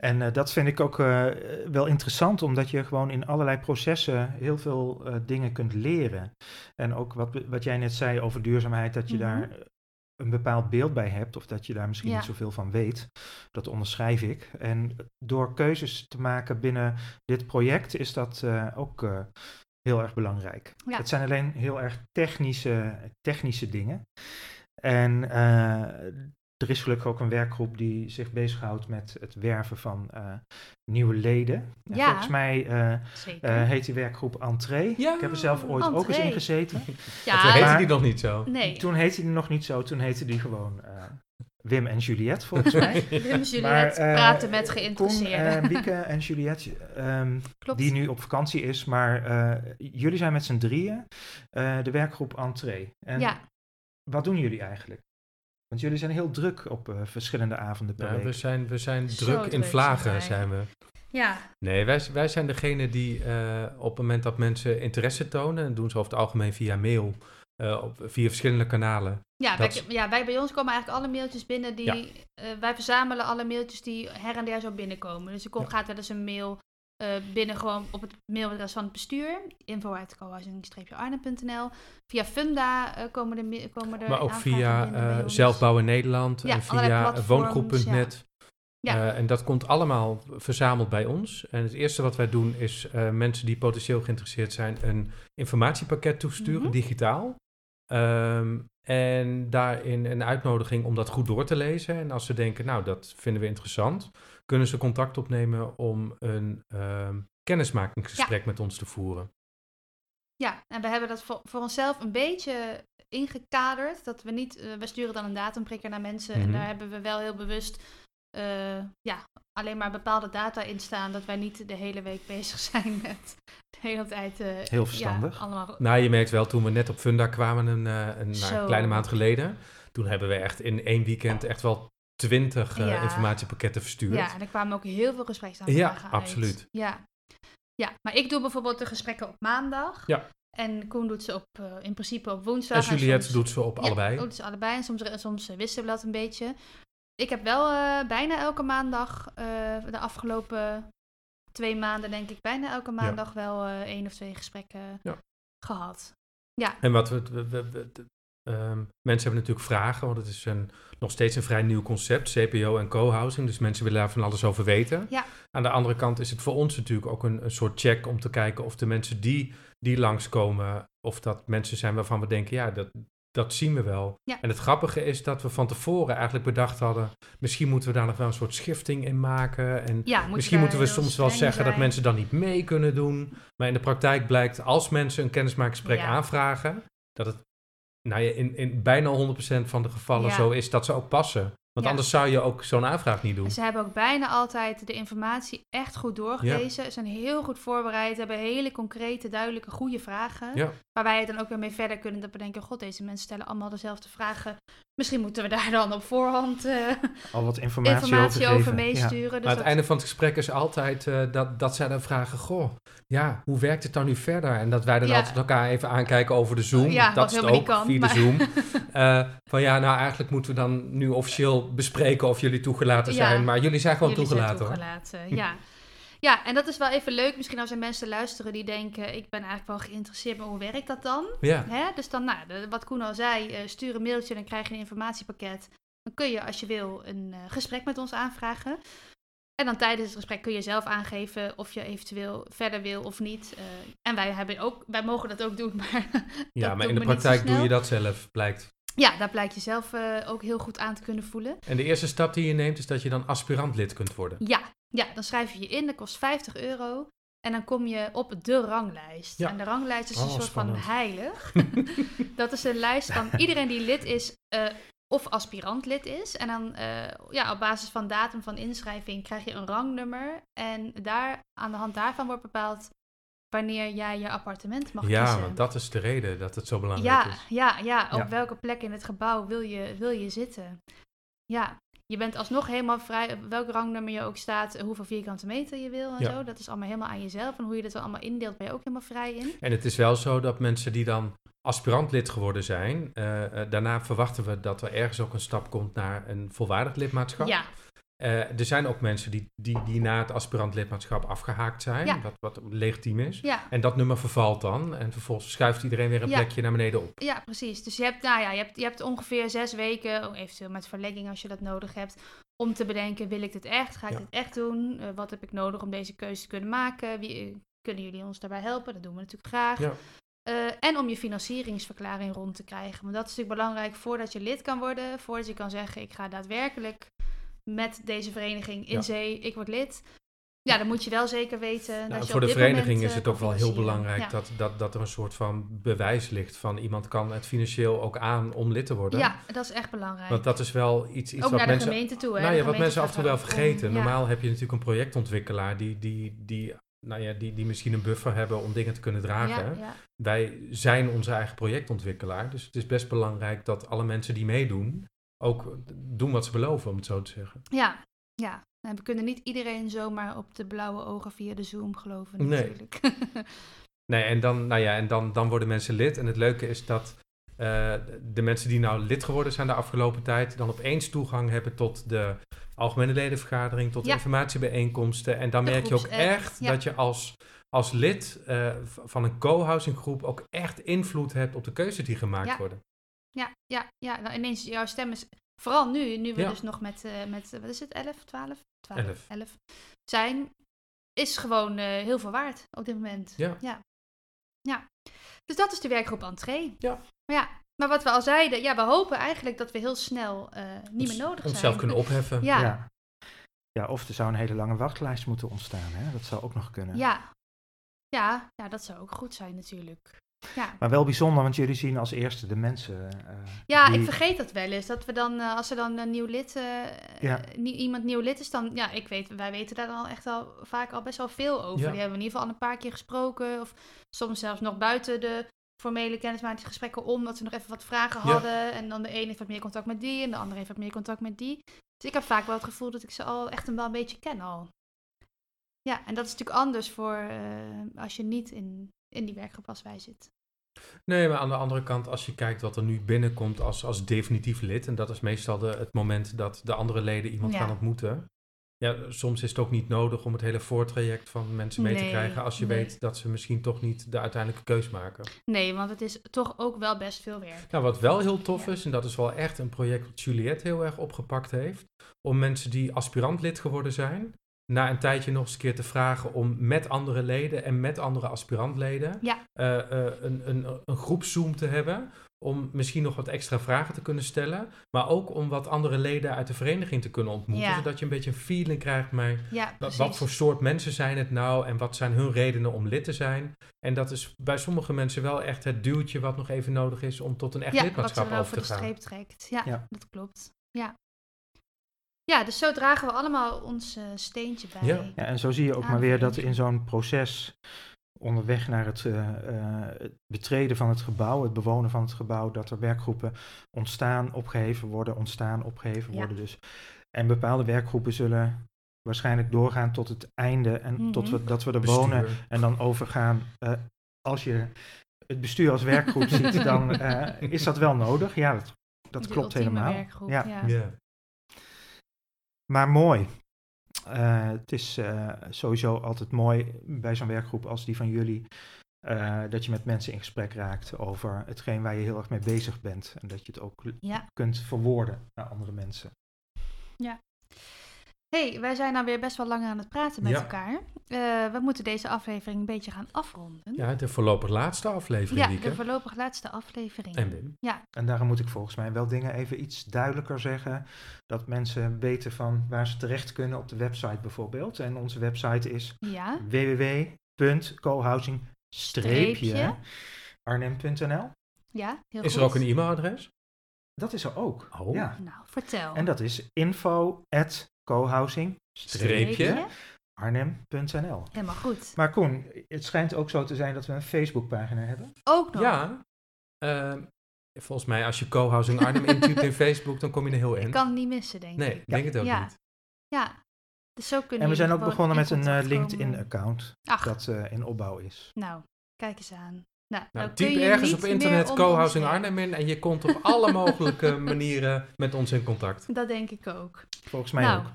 En eh, dat vind ik ook eh, wel interessant, omdat je gewoon in allerlei processen heel veel eh, dingen kunt leren. En ook wat, wat jij net zei over duurzaamheid, dat je Mhm. daar een bepaald beeld bij hebt, of dat je daar misschien Ja. niet zoveel van weet. Dat onderschrijf ik. En door keuzes te maken binnen dit project is dat ook heel erg belangrijk. Ja. Het zijn alleen heel erg technische, technische dingen. En er is gelukkig ook een werkgroep die zich bezighoudt met het werven van eh, nieuwe leden. En Ja. Volgens mij eh, eh, heet die werkgroep Entree. Ja, Ik heb er zelf ooit ook eens in gezeten. ja, [laughs] Toen heette die nog niet zo. nee. Toen heette die nog niet zo, toen heette die gewoon eh, Wim en Juliette volgens mij. Wim en Maar, Juliette praten met Koen, geïnteresseerden. eh, Bieke en Juliette, ehm, Klopt. die nu op vakantie is, maar eh, jullie zijn met z'n drieën eh, de werkgroep Entree. En ja, wat doen jullie eigenlijk? Want jullie zijn heel druk op eh, verschillende avonden per Ja, we zijn, we zijn Zo druk in vlagen, zijn we. ja, Nee, wij, wij zijn degene die eh, op het moment dat mensen interesse tonen, en doen ze over het algemeen via mail, eh, op, via verschillende kanalen. ja, Dat- wij, ja wij bij ons komen eigenlijk alle mailtjes binnen die... Ja. eh, wij verzamelen alle mailtjes die her en der zo binnenkomen. Dus er komt, Ja. gaat wel eens een mail eh, binnen gewoon op het mailadres van het bestuur. info.cohousing-arnhem.nl Via Funda eh, komen de, komen er maar ook via eh ons. Zelfbouwen Nederland Ja, en via woongroep.net. Ja. En dat komt allemaal verzameld bij ons. En het eerste wat wij doen is mensen die potentieel geïnteresseerd zijn een informatiepakket toesturen, Mhm. digitaal. Ehm, en daarin een uitnodiging om dat goed door te lezen. En als ze denken, nou, dat vinden we interessant, kunnen ze contact opnemen om een ehm, kennismakingsgesprek met ons te voeren. Ja, en we hebben dat voor, voor onszelf een beetje ingekaderd. Dat we niet, eh, we sturen dan een datumprikker naar mensen. En Mhm. daar hebben we wel heel bewust eh, ja, alleen maar bepaalde data in staan. Dat wij niet de hele week bezig [laughs] zijn met de hele tijd. eh, Heel verstandig. Ja, allemaal, Nou, je merkt wel, toen we net op Funda kwamen, een, eh, een nou, kleine maand geleden, toen hebben we echt in één weekend echt wel twintig eh, Ja. informatiepakketten verstuurd. ja, en er kwamen ook heel veel gespreksaanvragen Ja, uit. absoluut. Ja. ja, maar ik doe bijvoorbeeld de gesprekken op maandag. Ja. En Koen doet ze op, eh, in principe op woensdag. En Juliette soms- doet ze op Ja, allebei. doet ze allebei. En soms, soms eh, wisselen we dat een beetje. Ik heb wel bijna elke maandag, de afgelopen twee maanden denk ik, bijna elke maandag wel één of twee gesprekken gehad. Ja, En wat we, we, we- ehm, mensen hebben natuurlijk vragen, want het is een, nog steeds een vrij nieuw concept, CPO en co-housing. Dus mensen willen daar van alles over weten. Ja. Aan de andere kant is het voor ons natuurlijk ook een, een soort check om te kijken of de mensen die, die langskomen, of dat mensen zijn waarvan we denken, ja, dat, dat zien we wel. Ja. En het grappige is dat we van tevoren eigenlijk bedacht hadden, misschien moeten we daar nog wel een soort schifting in maken. En Ja, moet Misschien moeten we soms wel zeggen dat mensen dan niet mee kunnen doen. Maar in de praktijk blijkt, als mensen een kennismakingsgesprek aanvragen, dat het nou ja, in, in bijna 100% van de gevallen Ja. zo is dat ze ook passen. Want Ja. anders zou je ook zo'n aanvraag niet doen. Ze hebben ook bijna altijd de informatie echt goed doorgelezen. Ze zijn heel goed voorbereid, hebben hele concrete, duidelijke, goede vragen. Waar wij het dan ook weer mee verder kunnen. Dat we denken, god, deze mensen stellen allemaal dezelfde vragen. Misschien moeten we daar [laughs] dan op voorhand eh, Al wat informatie, informatie over, over geven. Ja. meesturen. Dus Maar het dat- einde van het gesprek is altijd eh, dat, dat zij dan vragen, goh, ja, hoe werkt het dan nu verder? En dat wij dan Ja. altijd elkaar even aankijken over de Zoom. Ja, dat is het ook, niet kan, via maar- de Zoom. [laughs] Eh, van ja, nou eigenlijk moeten we dan nu officieel bespreken of jullie toegelaten Ja. zijn. Maar jullie zijn gewoon Jullie zijn toegelaten hoor. toegelaten, ja. [laughs] Ja, en dat is wel even leuk. Misschien als er mensen luisteren die denken... ik ben eigenlijk wel geïnteresseerd, maar hoe werkt dat dan? Ja. Hè? Dus dan, nou, de- wat Koen al zei, eh, stuur een mailtje, dan krijg je een informatiepakket. Dan kun je, als je wil, een eh, gesprek met ons aanvragen. En dan tijdens het gesprek kun je zelf aangeven of je eventueel verder wil of niet. Eh, en wij, hebben ook, wij mogen dat ook doen, [laughs] maar Ja, maar in de praktijk doe je dat zelf, blijkt. Ja, daar blijkt je zelf eh, ook heel goed aan te kunnen voelen. En de eerste stap die je neemt is dat je dan aspirant-lid kunt worden. Ja, ja, dan schrijf je je in, dat kost 50 euro. En dan kom je op de ranglijst. Ja. En de ranglijst is een Oh, soort spannend. van heilig. [laughs] dat is een lijst van iedereen die lid is eh, of aspirant lid is. En dan eh, ja, op basis van datum van inschrijving krijg je een rangnummer. En daar, aan de hand daarvan wordt bepaald wanneer jij je appartement mag ja, kiezen. want dat is de reden dat het zo belangrijk Ja, is. ja, ja, op Ja. welke plek in het gebouw wil je, wil je zitten? Ja, je bent alsnog helemaal vrij, op welk rangnummer je ook staat, eh, hoeveel vierkante meter je wil en Ja. zo. Dat is allemaal helemaal aan jezelf. En hoe je dat dan allemaal indeelt, ben je ook helemaal vrij in. En het is wel zo dat mensen die dan aspirant-lid geworden zijn, eh, eh, daarna verwachten we dat er ergens ook een stap komt naar een volwaardig lidmaatschap. Ja, Eh, er zijn ook mensen die, die, die na het aspirant-lidmaatschap afgehaakt zijn, Ja. wat, wat legitiem is. ja, En dat nummer vervalt dan en vervolgens schuift iedereen weer een Ja. plekje naar beneden op. ja, precies. Dus je hebt, nou ja, je hebt, je hebt ongeveer zes weken, oh, eventueel met verlegging als je dat nodig hebt, om te bedenken, wil ik dit echt? Ga ik dit echt doen? Eh, wat heb ik nodig om deze keuze te kunnen maken? Wie, eh, kunnen jullie ons daarbij helpen? Dat doen we natuurlijk graag. Ja. En om je financieringsverklaring rond te krijgen. Want dat is natuurlijk belangrijk voordat je lid kan worden. Voordat je kan zeggen, ik ga daadwerkelijk met deze vereniging in Ja. zee, ik word lid. Ja, dan moet je wel zeker weten dat Nou, je voor de vereniging moment, is het eh, ook wel heel financieren. belangrijk Ja. dat, dat, dat er een soort van bewijs ligt van iemand kan het financieel ook aan om lid te worden. Ja, dat is echt belangrijk. Want dat is wel iets, iets ook wat naar de mensen gemeente toe. Hè? Nou De ja, wat mensen af en toe wel om. vergeten. Ja. Normaal heb je natuurlijk een projectontwikkelaar die, die, die, nou ja, die, die misschien een buffer hebben om dingen te kunnen dragen. Ja. Wij zijn onze eigen projectontwikkelaar. Dus het is best belangrijk dat alle mensen die meedoen ook doen wat ze beloven, om het zo te zeggen. ja, ja. En we kunnen niet iedereen zomaar op de blauwe ogen via de Zoom geloven Nee. natuurlijk. [laughs] Nee, en dan, nou ja, en dan, dan worden mensen lid. En het leuke is dat eh, de mensen die nou lid geworden zijn de afgelopen tijd, dan opeens toegang hebben tot de algemene ledenvergadering, tot Ja. informatiebijeenkomsten. En dan De merk je ook echt ja. dat je als, als lid eh, van een co-housing groep ook echt invloed hebt op de keuzes die gemaakt Ja. worden. Ja, ja, ja. Nou, ineens jouw stem is, vooral nu, nu we Ja. dus nog met, eh, met eh, wat is het, 11, 12? 12, Elf. 11 zijn, is gewoon eh, heel veel waard op dit moment. Ja. ja. Ja. Dus dat is de werkgroep Entree. Ja. Maar ja, maar wat we al zeiden, ja, we hopen eigenlijk dat we heel snel eh, niet meer nodig zijn. Onszelf kunnen opheffen. Ja, ja. Ja. ja, of er zou een hele lange wachtlijst moeten ontstaan. Hè? Dat zou ook nog kunnen. Ja. Ja, dat zou ook goed zijn natuurlijk. Ja. Maar wel bijzonder, want jullie zien als eerste de mensen. eh, Ja, die- ik vergeet dat wel eens. Dat we dan, eh, als er dan een nieuw lid, eh, Ja. nie- iemand nieuw lid is, dan, ja, ik weet, wij weten daar dan al echt al vaak al best wel veel over. Ja. Die hebben we in ieder geval al een paar keer gesproken. Of soms zelfs nog buiten de formele kennismakingsgesprekken om, dat ze nog even wat vragen hadden. En dan de ene heeft wat meer contact met die en de andere heeft wat meer contact met die. Dus ik heb vaak wel het gevoel dat ik ze al echt een, wel een beetje ken al. Ja, en dat is natuurlijk anders voor als je niet in, in die werkgroep als wij zit. Nee, maar aan de andere kant, als je kijkt wat er nu binnenkomt als, als definitief lid, en dat is meestal de, het moment dat de andere leden iemand Ja. gaan ontmoeten, ja, soms is het ook niet nodig om het hele voortraject van mensen mee te krijgen als je nee. weet dat ze misschien toch niet de uiteindelijke keus maken. Nee, want het is toch ook wel best veel werk. Nou, wat wel heel tof Ja. is, en dat is wel echt een project wat Juliette heel erg opgepakt heeft, om mensen die aspirant lid geworden zijn, na een tijdje nog eens een keer te vragen om met andere leden en met andere aspirantleden Ja. eh, eh, een, een, een groep Zoom te hebben, om misschien nog wat extra vragen te kunnen stellen, maar ook om wat andere leden uit de vereniging te kunnen ontmoeten, Ja. zodat je een beetje een feeling krijgt met Ja. Wat voor soort mensen zijn het nou en wat zijn hun redenen om lid te zijn? En dat is bij sommige mensen wel echt het duwtje wat nog even nodig is om tot een echt ja, wat lidmaatschap er wel over voor te de gaan. streep trekt. Ja, Ja. dat klopt. Ja. Ja, dus zo dragen we allemaal ons eh, steentje bij. Ja. Ja, en zo zie je ook aan maar weer dat in zo'n proces onderweg naar het, eh, eh, het betreden van het gebouw, het bewonen van het gebouw, dat er werkgroepen ontstaan, opgeheven worden, ontstaan, opgeheven Ja. worden. Dus. En bepaalde werkgroepen zullen waarschijnlijk doorgaan tot het einde en tot Mhm. we, dat we er Bestuur. wonen en dan overgaan. eh, als je het bestuur als werkgroep [laughs] ziet, dan eh, is dat wel nodig. Ja, dat, dat klopt helemaal. werkgroep, Ja. ja. Ja. Maar mooi. Eh, het is eh, sowieso altijd mooi bij zo'n werkgroep als die van jullie. eh, dat je met mensen in gesprek raakt over hetgeen waar je heel erg mee bezig bent. En dat je het ook Ja. kunt verwoorden naar andere mensen. Hey, wij zijn nou weer best wel lang aan het praten met Ja. elkaar. Eh, we moeten deze aflevering een beetje gaan afronden. ja, de voorlopig laatste aflevering, Ja, Lieke. de voorlopig laatste aflevering. En Wim. En daarom moet ik volgens mij wel dingen even iets duidelijker zeggen. Dat mensen weten van waar ze terecht kunnen op de website bijvoorbeeld. En onze website is Ja, www.cohousing-arnhem.nl. ja, heel Is er ook een e-mailadres? Dat is er ook. Oh. Ja. Nou, vertel. En dat is info at cohousing Streepje. arnhem.nl. Helemaal goed. Maar Koen, het schijnt ook zo te zijn dat we een Facebookpagina hebben. Ook nog. Ja. Ehm, volgens mij, als je co-housing Arnhem [laughs] intypt in Facebook, dan kom je er heel Ik in. kan het niet missen, denk Nee, ik. ik denk het ook Ja. niet. Ja. Dus zo kunnen En we zijn ook begonnen met een eh. LinkedIn-account dat eh, in opbouw is. nou, kijk eens aan. Nou, Nou, dan kun typ je ergens niet op internet co-housing. Arnhem in en je komt op alle [laughs] mogelijke manieren met ons in contact. Dat denk ik ook. Volgens mij nou, ook.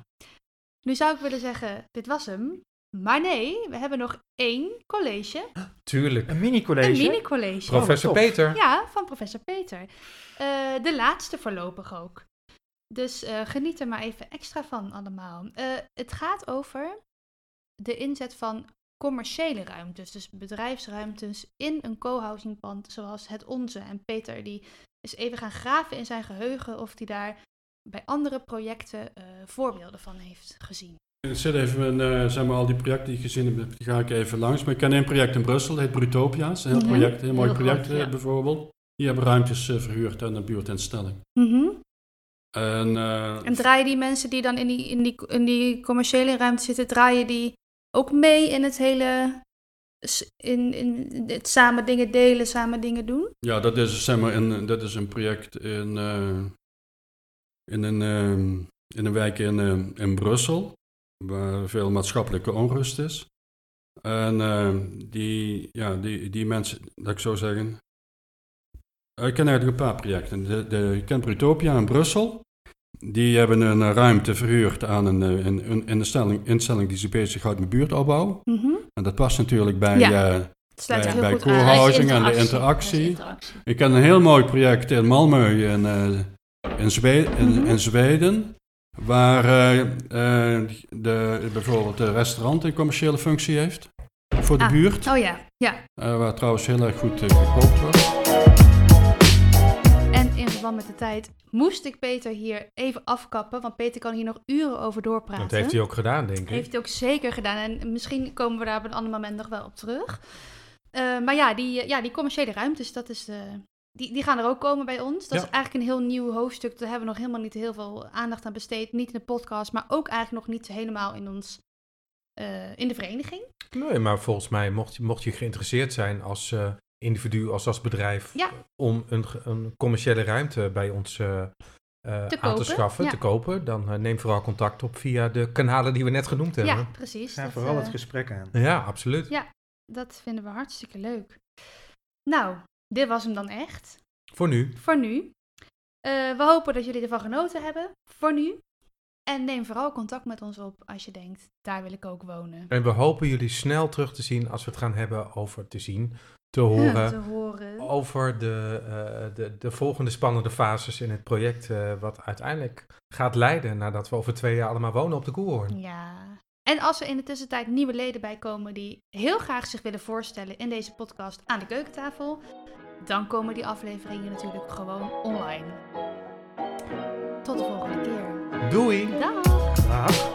nu zou ik willen zeggen, dit was hem. Maar nee, we hebben nog één college. Tuurlijk. Een mini-college. Een mini-college. Professor tof. Peter. Ja, van professor Peter. Eh, de laatste voorlopig ook. Dus eh, geniet er maar even extra van allemaal. Eh, het gaat over de inzet van commerciële ruimtes, dus bedrijfsruimtes in een co-housing pand zoals het onze. En Peter die is even gaan graven in zijn geheugen of hij daar bij andere projecten eh, voorbeelden van heeft gezien. Ik zit even, eh zeg maar, al die projecten die ik gezien heb, die ga ik even langs. Maar ik ken een project in Brussel, dat heet Brutopia. Dat is een heel, project, een heel mooi project groot, ja. eh, bijvoorbeeld. Die hebben ruimtes verhuurd aan een buurtinstelling. En, eh, En draaien die mensen die dan in die, in, die, in die commerciële ruimte zitten, draaien die ook mee in het hele, in, in het samen dingen delen, samen dingen doen? ja, dat is, zeg maar, een, dat is een project in, eh, in, een, ehm, in een wijk in, eh, in Brussel, waar veel maatschappelijke onrust is. En eh, die, ja, die, die mensen, dat ik zo zeggen. Ik ken eigenlijk een paar projecten. De, de, Brutopia in Brussel. Die hebben een eh, ruimte verhuurd aan een, eh, een, een instelling, instelling die zich bezighoudt met buurtopbouw. En dat past natuurlijk bij, Ja. eh, Bij- heel bij goed Cool aan. House. Ah, dat is housing en de interactie. interactie. Ik ken een heel mooi project in Malmö in, eh, in, Zwe- in, Mhm. in Zweden. Waar de, bijvoorbeeld een restaurant een commerciële functie heeft. Voor de Ah. buurt. Oh ja, ja. eh, waar trouwens heel erg goed gekookt wordt. Verband met de tijd moest ik Peter hier even afkappen, want Peter kan hier nog uren over doorpraten. Dat heeft hij ook gedaan, denk ik. Heeft hij ook zeker gedaan. En misschien komen we daar op een ander moment nog wel op terug. Eh, maar ja die, eh, ja, die commerciële ruimtes, dat is de, die, die gaan er ook komen bij ons. Dat Ja. is eigenlijk een heel nieuw hoofdstuk. Daar hebben we nog helemaal niet heel veel aandacht aan besteed. Niet in de podcast, maar ook eigenlijk nog niet helemaal in ons... eh, in de vereniging. Nee, maar volgens mij mocht, je- mocht je geïnteresseerd zijn als eh, individu, als als bedrijf, Ja. om een, een commerciële ruimte bij ons eh, eh, aan te kopen, schaffen, ja. te kopen, dan eh, neem vooral contact op via de kanalen die we net genoemd hebben. Ja, precies. Ga vooral eh, het gesprek aan. Ja, absoluut. Ja. Dat vinden we hartstikke leuk. Nou, dit was hem dan echt. Voor nu. Voor nu. Eh, we hopen dat jullie ervan genoten hebben. Voor nu. En neem vooral contact met ons op als je denkt, daar wil ik ook wonen. En we hopen jullie snel terug te zien als we het gaan hebben over te zien, te horen. te horen. Over de, eh, de, de volgende spannende fases in het project, eh, wat uiteindelijk gaat leiden nadat we over twee jaar allemaal wonen op de Koehoorn. Ja. En als er in de tussentijd nieuwe leden bij komen die heel graag zich willen voorstellen in deze podcast aan de keukentafel, dan komen die afleveringen natuurlijk gewoon online. Tot de volgende keer. Doei! Dag! Dag.